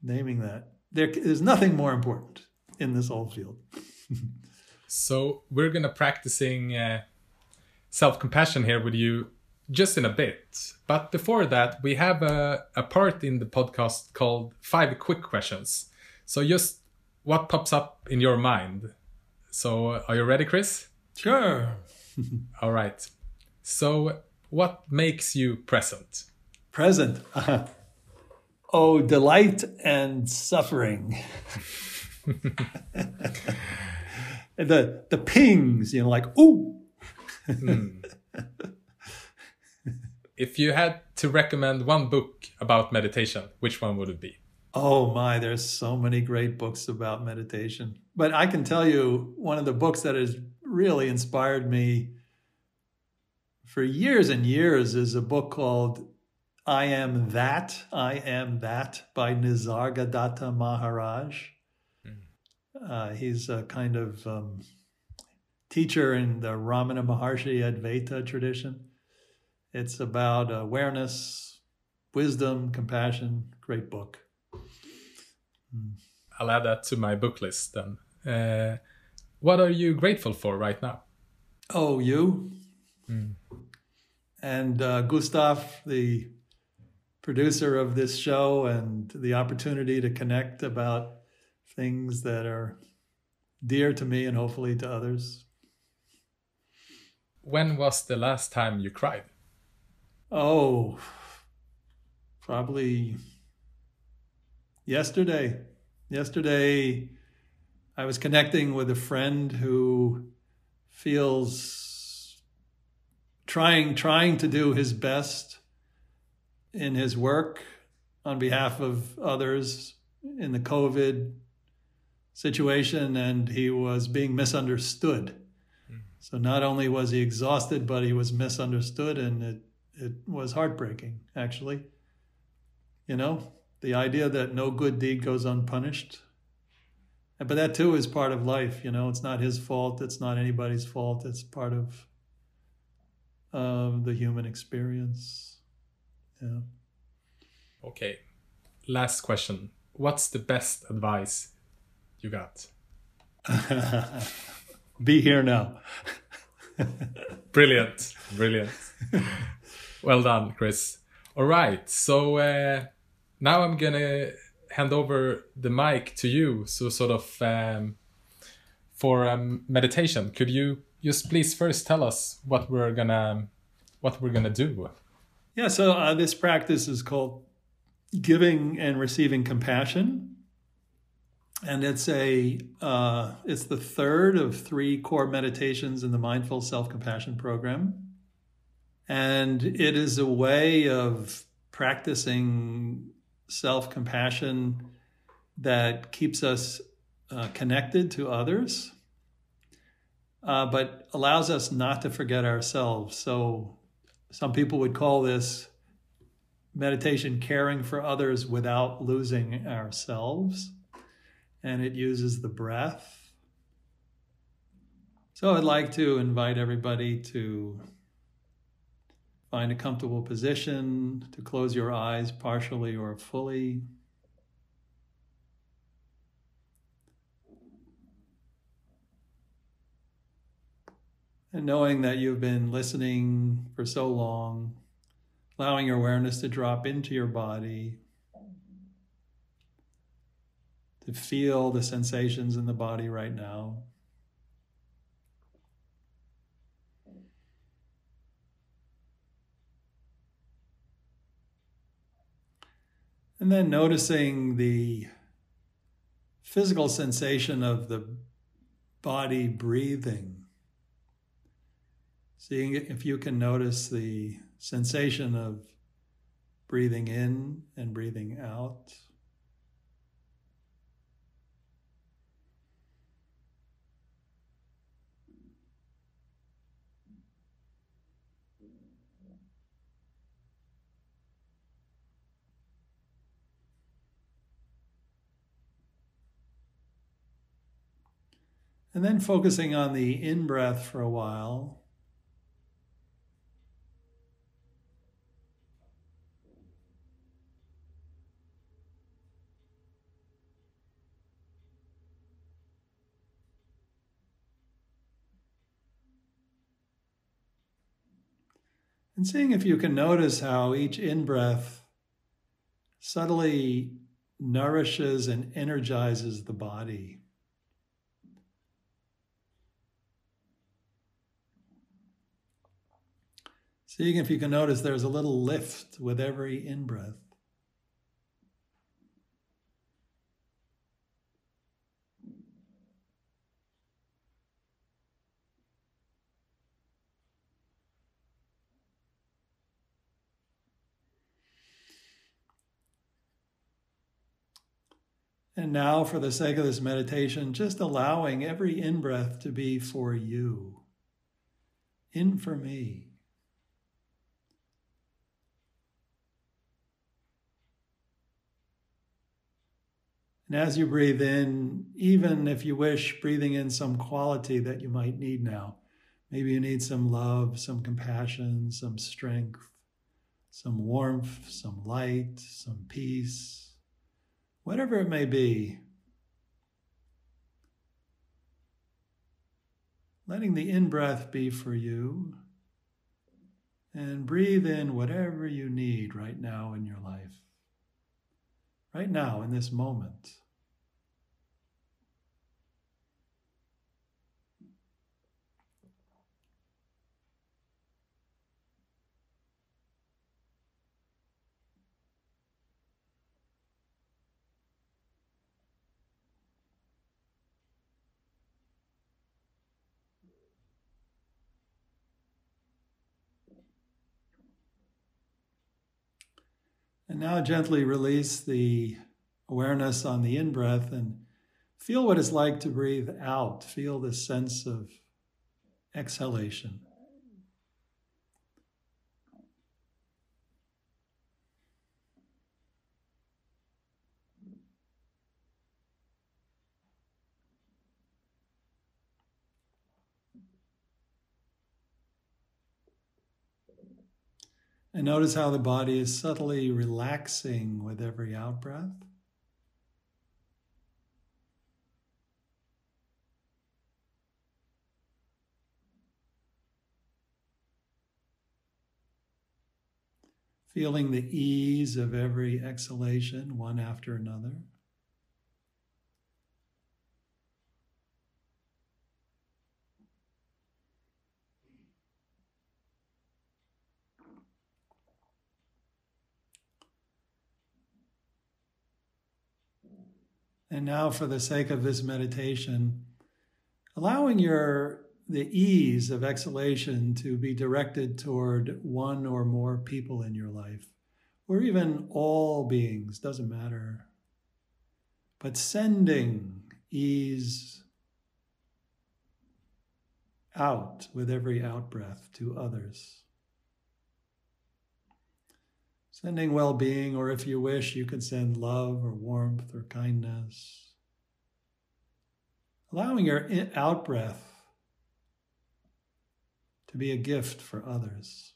naming that. There is nothing more important in this whole field. so we're gonna practicing uh, self-compassion here with you just in a bit. But before that, we have a, a part in the podcast called Five Quick Questions. So just what pops up in your mind? So are you ready, Chris? Sure. All right. So what makes you present? Present. oh, delight and suffering. the the pings, you know, like ooh. mm. If you had to recommend one book about meditation, which one would it be? Oh my, there's so many great books about meditation. But I can tell you one of the books that has really inspired me for years and years is a book called I Am That, I Am That by Nisargadatta Maharaj. Uh, he's a kind of um, teacher in the Ramana Maharshi Advaita tradition. It's about awareness, wisdom, compassion. Great book. Mm. I'll add that to my book list then. Uh, What are you grateful for right now? Oh, you and uh, Gustav, the producer of this show, and the opportunity to connect about things that are dear to me and hopefully to others. When was the last time you cried? Oh, probably yesterday. Yesterday, I was connecting with a friend who feels trying trying to do his best in his work on behalf of others in the COVID situation, and he was being misunderstood. Hmm. So not only was he exhausted, but he was misunderstood, and it it was heartbreaking, actually. You know, the idea that no good deed goes unpunished. But that too is part of life, you know, it's not his fault, it's not anybody's fault, it's part of um, the human experience. Yeah. Okay. Last question. What's the best advice you got? Be here now. Brilliant. Brilliant. well done, Chris. All right. So uh, now I'm going to hand over the mic to you. So, sort of um, for um, meditation, could you just please first tell us what we're gonna what we're gonna do? Yeah, so uh, this practice is called giving and receiving compassion, and it's a uh, it's the third of three core meditations in the mindful self compassion program, and it is a way of practicing self compassion that keeps us uh, connected to others, uh, but allows us not to forget ourselves. So, some people would call this meditation caring for others without losing ourselves. And it uses the breath. So, I'd like to invite everybody to find a comfortable position, to close your eyes partially or fully. And knowing that you've been listening for so long, allowing your awareness to drop into your body, to feel the sensations in the body right now. And then noticing the physical sensation of the body breathing. Seeing if you can notice the sensation of breathing in and breathing out. And then focusing on the in breath for a while. And seeing if you can notice how each in breath subtly nourishes and energizes the body. Seeing if you can notice there's a little lift with every in breath. And now, for the sake of this meditation, just allowing every in breath to be for you. In for me. And as you breathe in, even if you wish, breathing in some quality that you might need now. Maybe you need some love, some compassion, some strength, some warmth, some light, some peace, whatever it may be. letting the in breath be for you, and breathe in whatever you need right now in your life, right now in this moment. And now gently release the awareness on the in breath and feel what it's like to breathe out. Feel this sense of exhalation. And notice how the body is subtly relaxing with every out breath. Feeling the ease of every exhalation, one after another. And now, for the sake of this meditation, allowing your the ease of exhalation to be directed toward one or more people in your life, or even all beings, doesn't matter. But sending ease out with every out breath to others. Sending well being, or if you wish, you could send love or warmth or kindness. Allowing your out breath to be a gift for others.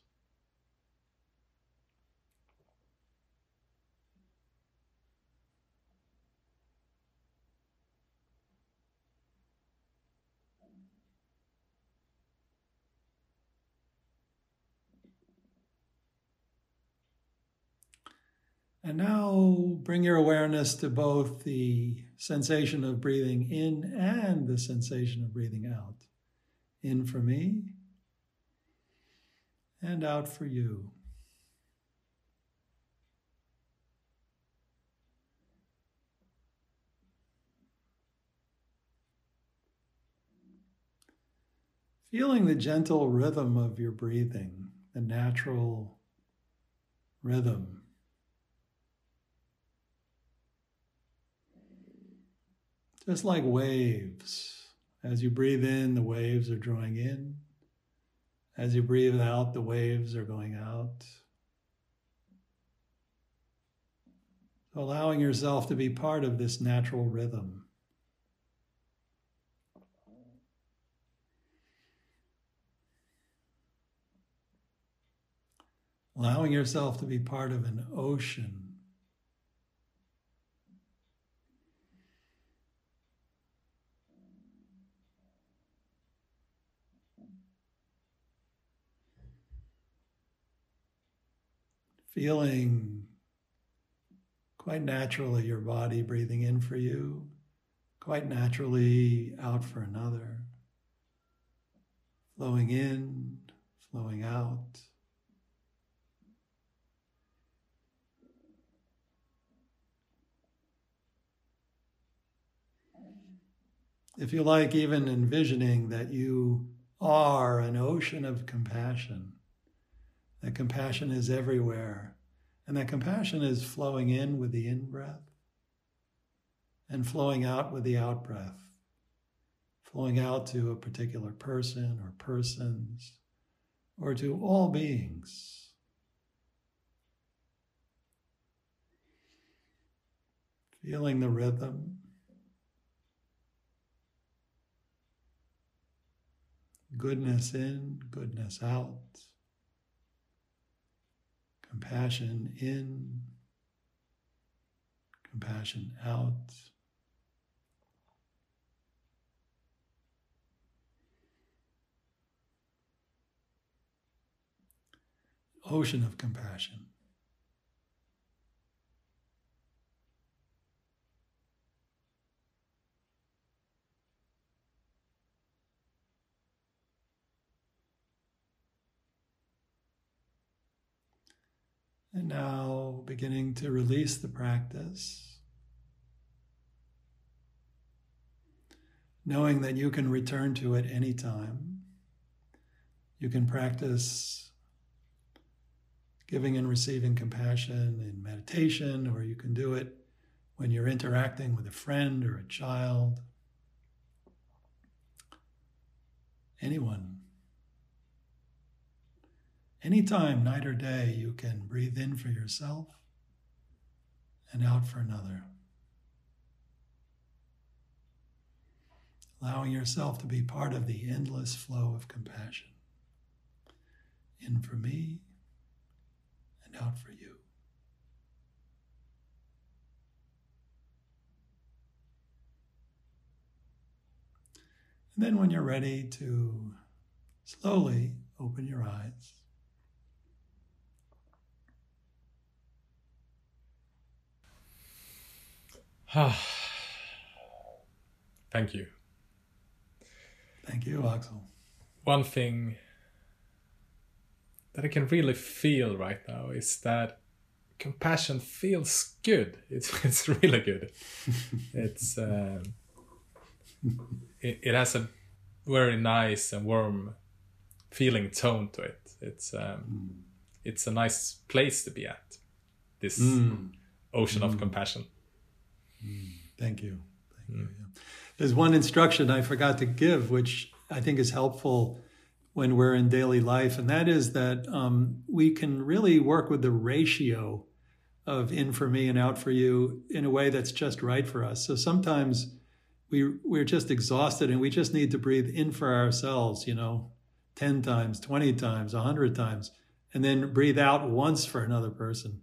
And now bring your awareness to both the sensation of breathing in and the sensation of breathing out. In for me and out for you. Feeling the gentle rhythm of your breathing, the natural rhythm Just like waves. As you breathe in, the waves are drawing in. As you breathe out, the waves are going out. Allowing yourself to be part of this natural rhythm. Allowing yourself to be part of an ocean feeling quite naturally your body breathing in for you, quite naturally out for another, flowing in, flowing out. If you like, even envisioning that you are an ocean of compassion that compassion is everywhere. And that compassion is flowing in with the in breath and flowing out with the out breath, flowing out to a particular person or persons or to all beings. Feeling the rhythm. Goodness in, goodness out Compassion in, compassion out. Ocean of compassion. And now beginning to release the practice, knowing that you can return to it anytime. You can practice giving and receiving compassion in meditation, or you can do it when you're interacting with a friend or a child. Anyone. Anytime, night or day, you can breathe in for yourself and out for another. Allowing yourself to be part of the endless flow of compassion. In for me and out for you. And then, when you're ready to slowly open your eyes. Thank you. Thank you, Axel. One thing that I can really feel right now is that compassion feels good. It's it's really good. it's um, it, it has a very nice and warm feeling tone to it. It's um, it's a nice place to be at. This ocean of compassion. Thank you. Thank you. Yeah. There's one instruction I forgot to give, which I think is helpful when we're in daily life, and that is that um, we can really work with the ratio of in for me and out for you in a way that's just right for us. So sometimes we we're just exhausted and we just need to breathe in for ourselves, you know, 10 times, 20 times, 100 times, and then breathe out once for another person.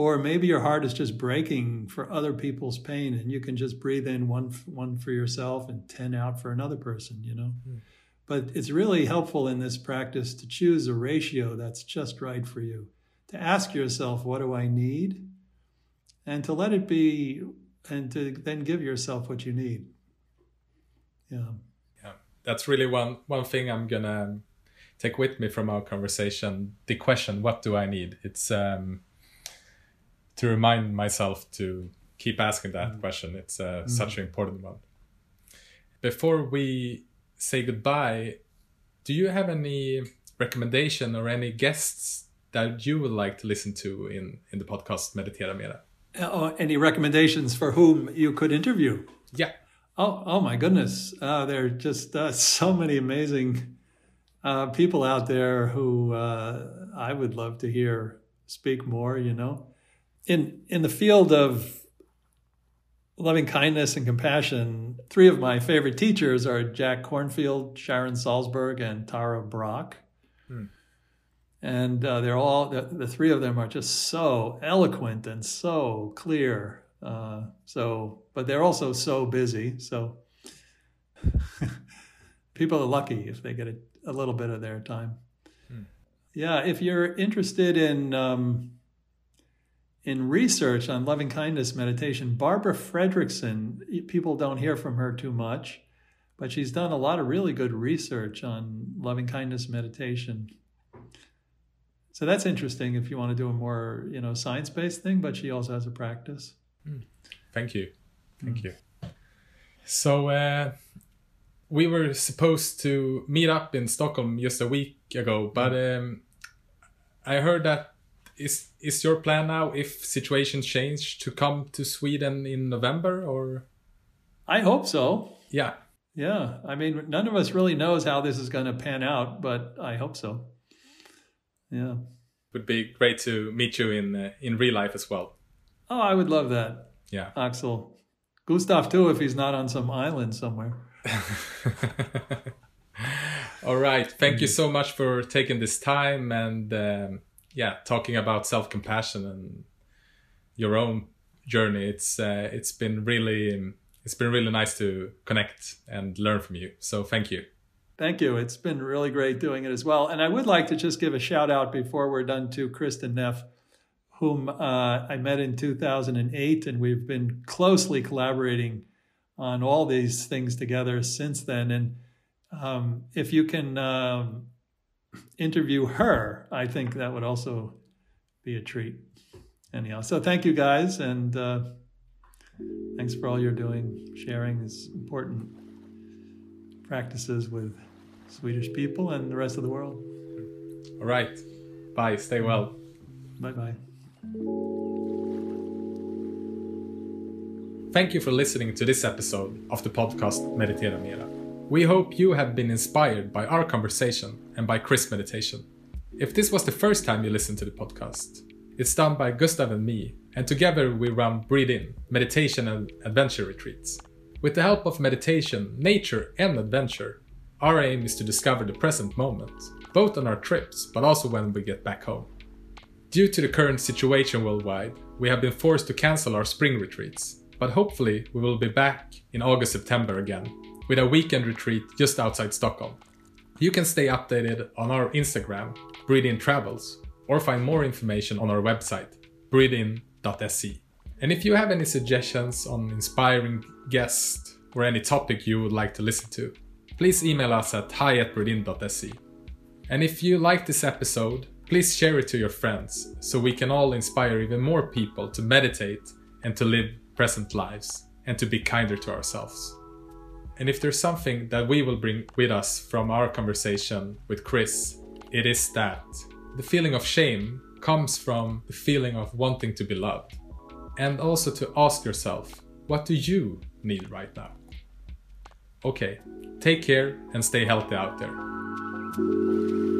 Or maybe your heart is just breaking for other people's pain, and you can just breathe in one one for yourself and ten out for another person. You know, but it's really helpful in this practice to choose a ratio that's just right for you. To ask yourself, what do I need, and to let it be, and to then give yourself what you need. Yeah. Yeah, that's really one one thing I'm gonna take with me from our conversation. The question, "What do I need?" It's um, to remind myself to keep asking that question. It's uh, such an important one. Before we say goodbye, do you have any recommendation or any guests that you would like to listen to in in the podcast Meditera Mera? Oh, any recommendations for whom you could interview? Yeah. Oh, oh my goodness! Uh, there are just uh, so many amazing uh, people out there who uh, I would love to hear speak more. You know, in in the field of loving kindness and compassion, three of my favorite teachers are Jack Kornfield, Sharon Salzberg, and Tara Brach. And uh, they're all the, the three of them are just so eloquent and so clear. Uh, so, but they're also so busy. So, people are lucky if they get a, a little bit of their time. Yeah, if you're interested in um, in research on loving kindness meditation, Barbara Fredrickson, people don't hear from her too much, but she's done a lot of really good research on loving kindness meditation. So that's interesting if you want to do a more, you know, science-based thing, but she also has a practice. Thank you. Thank you. So uh, we were supposed to meet up in Stockholm just a week ago, but um, I heard that is is your plan now if situations change to come to Sweden in November or I hope so. yeah Yeah, I mean, none of us really knows how this is going to pan out, but I hope so. Yeah. would be great to meet you in uh, in real life as well. Oh, I would love that, Yeah. Axel. Gustav too, if he's not on some island somewhere. All right. Thank you so much for taking this time and um, yeah, talking about self compassion and your own journey. It's uh, it's been really it's been really nice to connect and learn from you. So thank you. Thank you. It's been really great doing it as well. And I would like to just give a shout out before we're done to Kristin Neff, whom uh, I met in 2008, and we've been closely collaborating on all these things together since then. And um, if you can um, interview her, I think that would also be a treat. Anyhow, so thank you guys, and uh, thanks for all you're doing, sharing these important practices with Swedish people and the rest of the world. All right. Bye. Stay well. Bye bye. Thank you for listening to this episode of the podcast Meditera Mera. We hope you have been inspired by our conversation and by Chris' meditation. If this was the first time you listened to the podcast, it's done by Gustav and me, and together we run Breathe In meditation and adventure retreats. With the help of meditation, nature, and adventure, our aim is to discover the present moment, both on our trips but also when we get back home. Due to the current situation worldwide, we have been forced to cancel our spring retreats, but hopefully we will be back in August September again with a weekend retreat just outside Stockholm. You can stay updated on our Instagram, Breathe Travels, or find more information on our website, breathein.se. And if you have any suggestions on inspiring guests or any topic you would like to listen to, please email us at hi at breathein.se. And if you like this episode, please share it to your friends so we can all inspire even more people to meditate and to live present lives and to be kinder to ourselves. And if there's something that we will bring with us from our conversation with Chris, it is that the feeling of shame comes from the feeling of wanting to be loved. And also to ask yourself, what do you need right now? Okay, take care and stay healthy out there.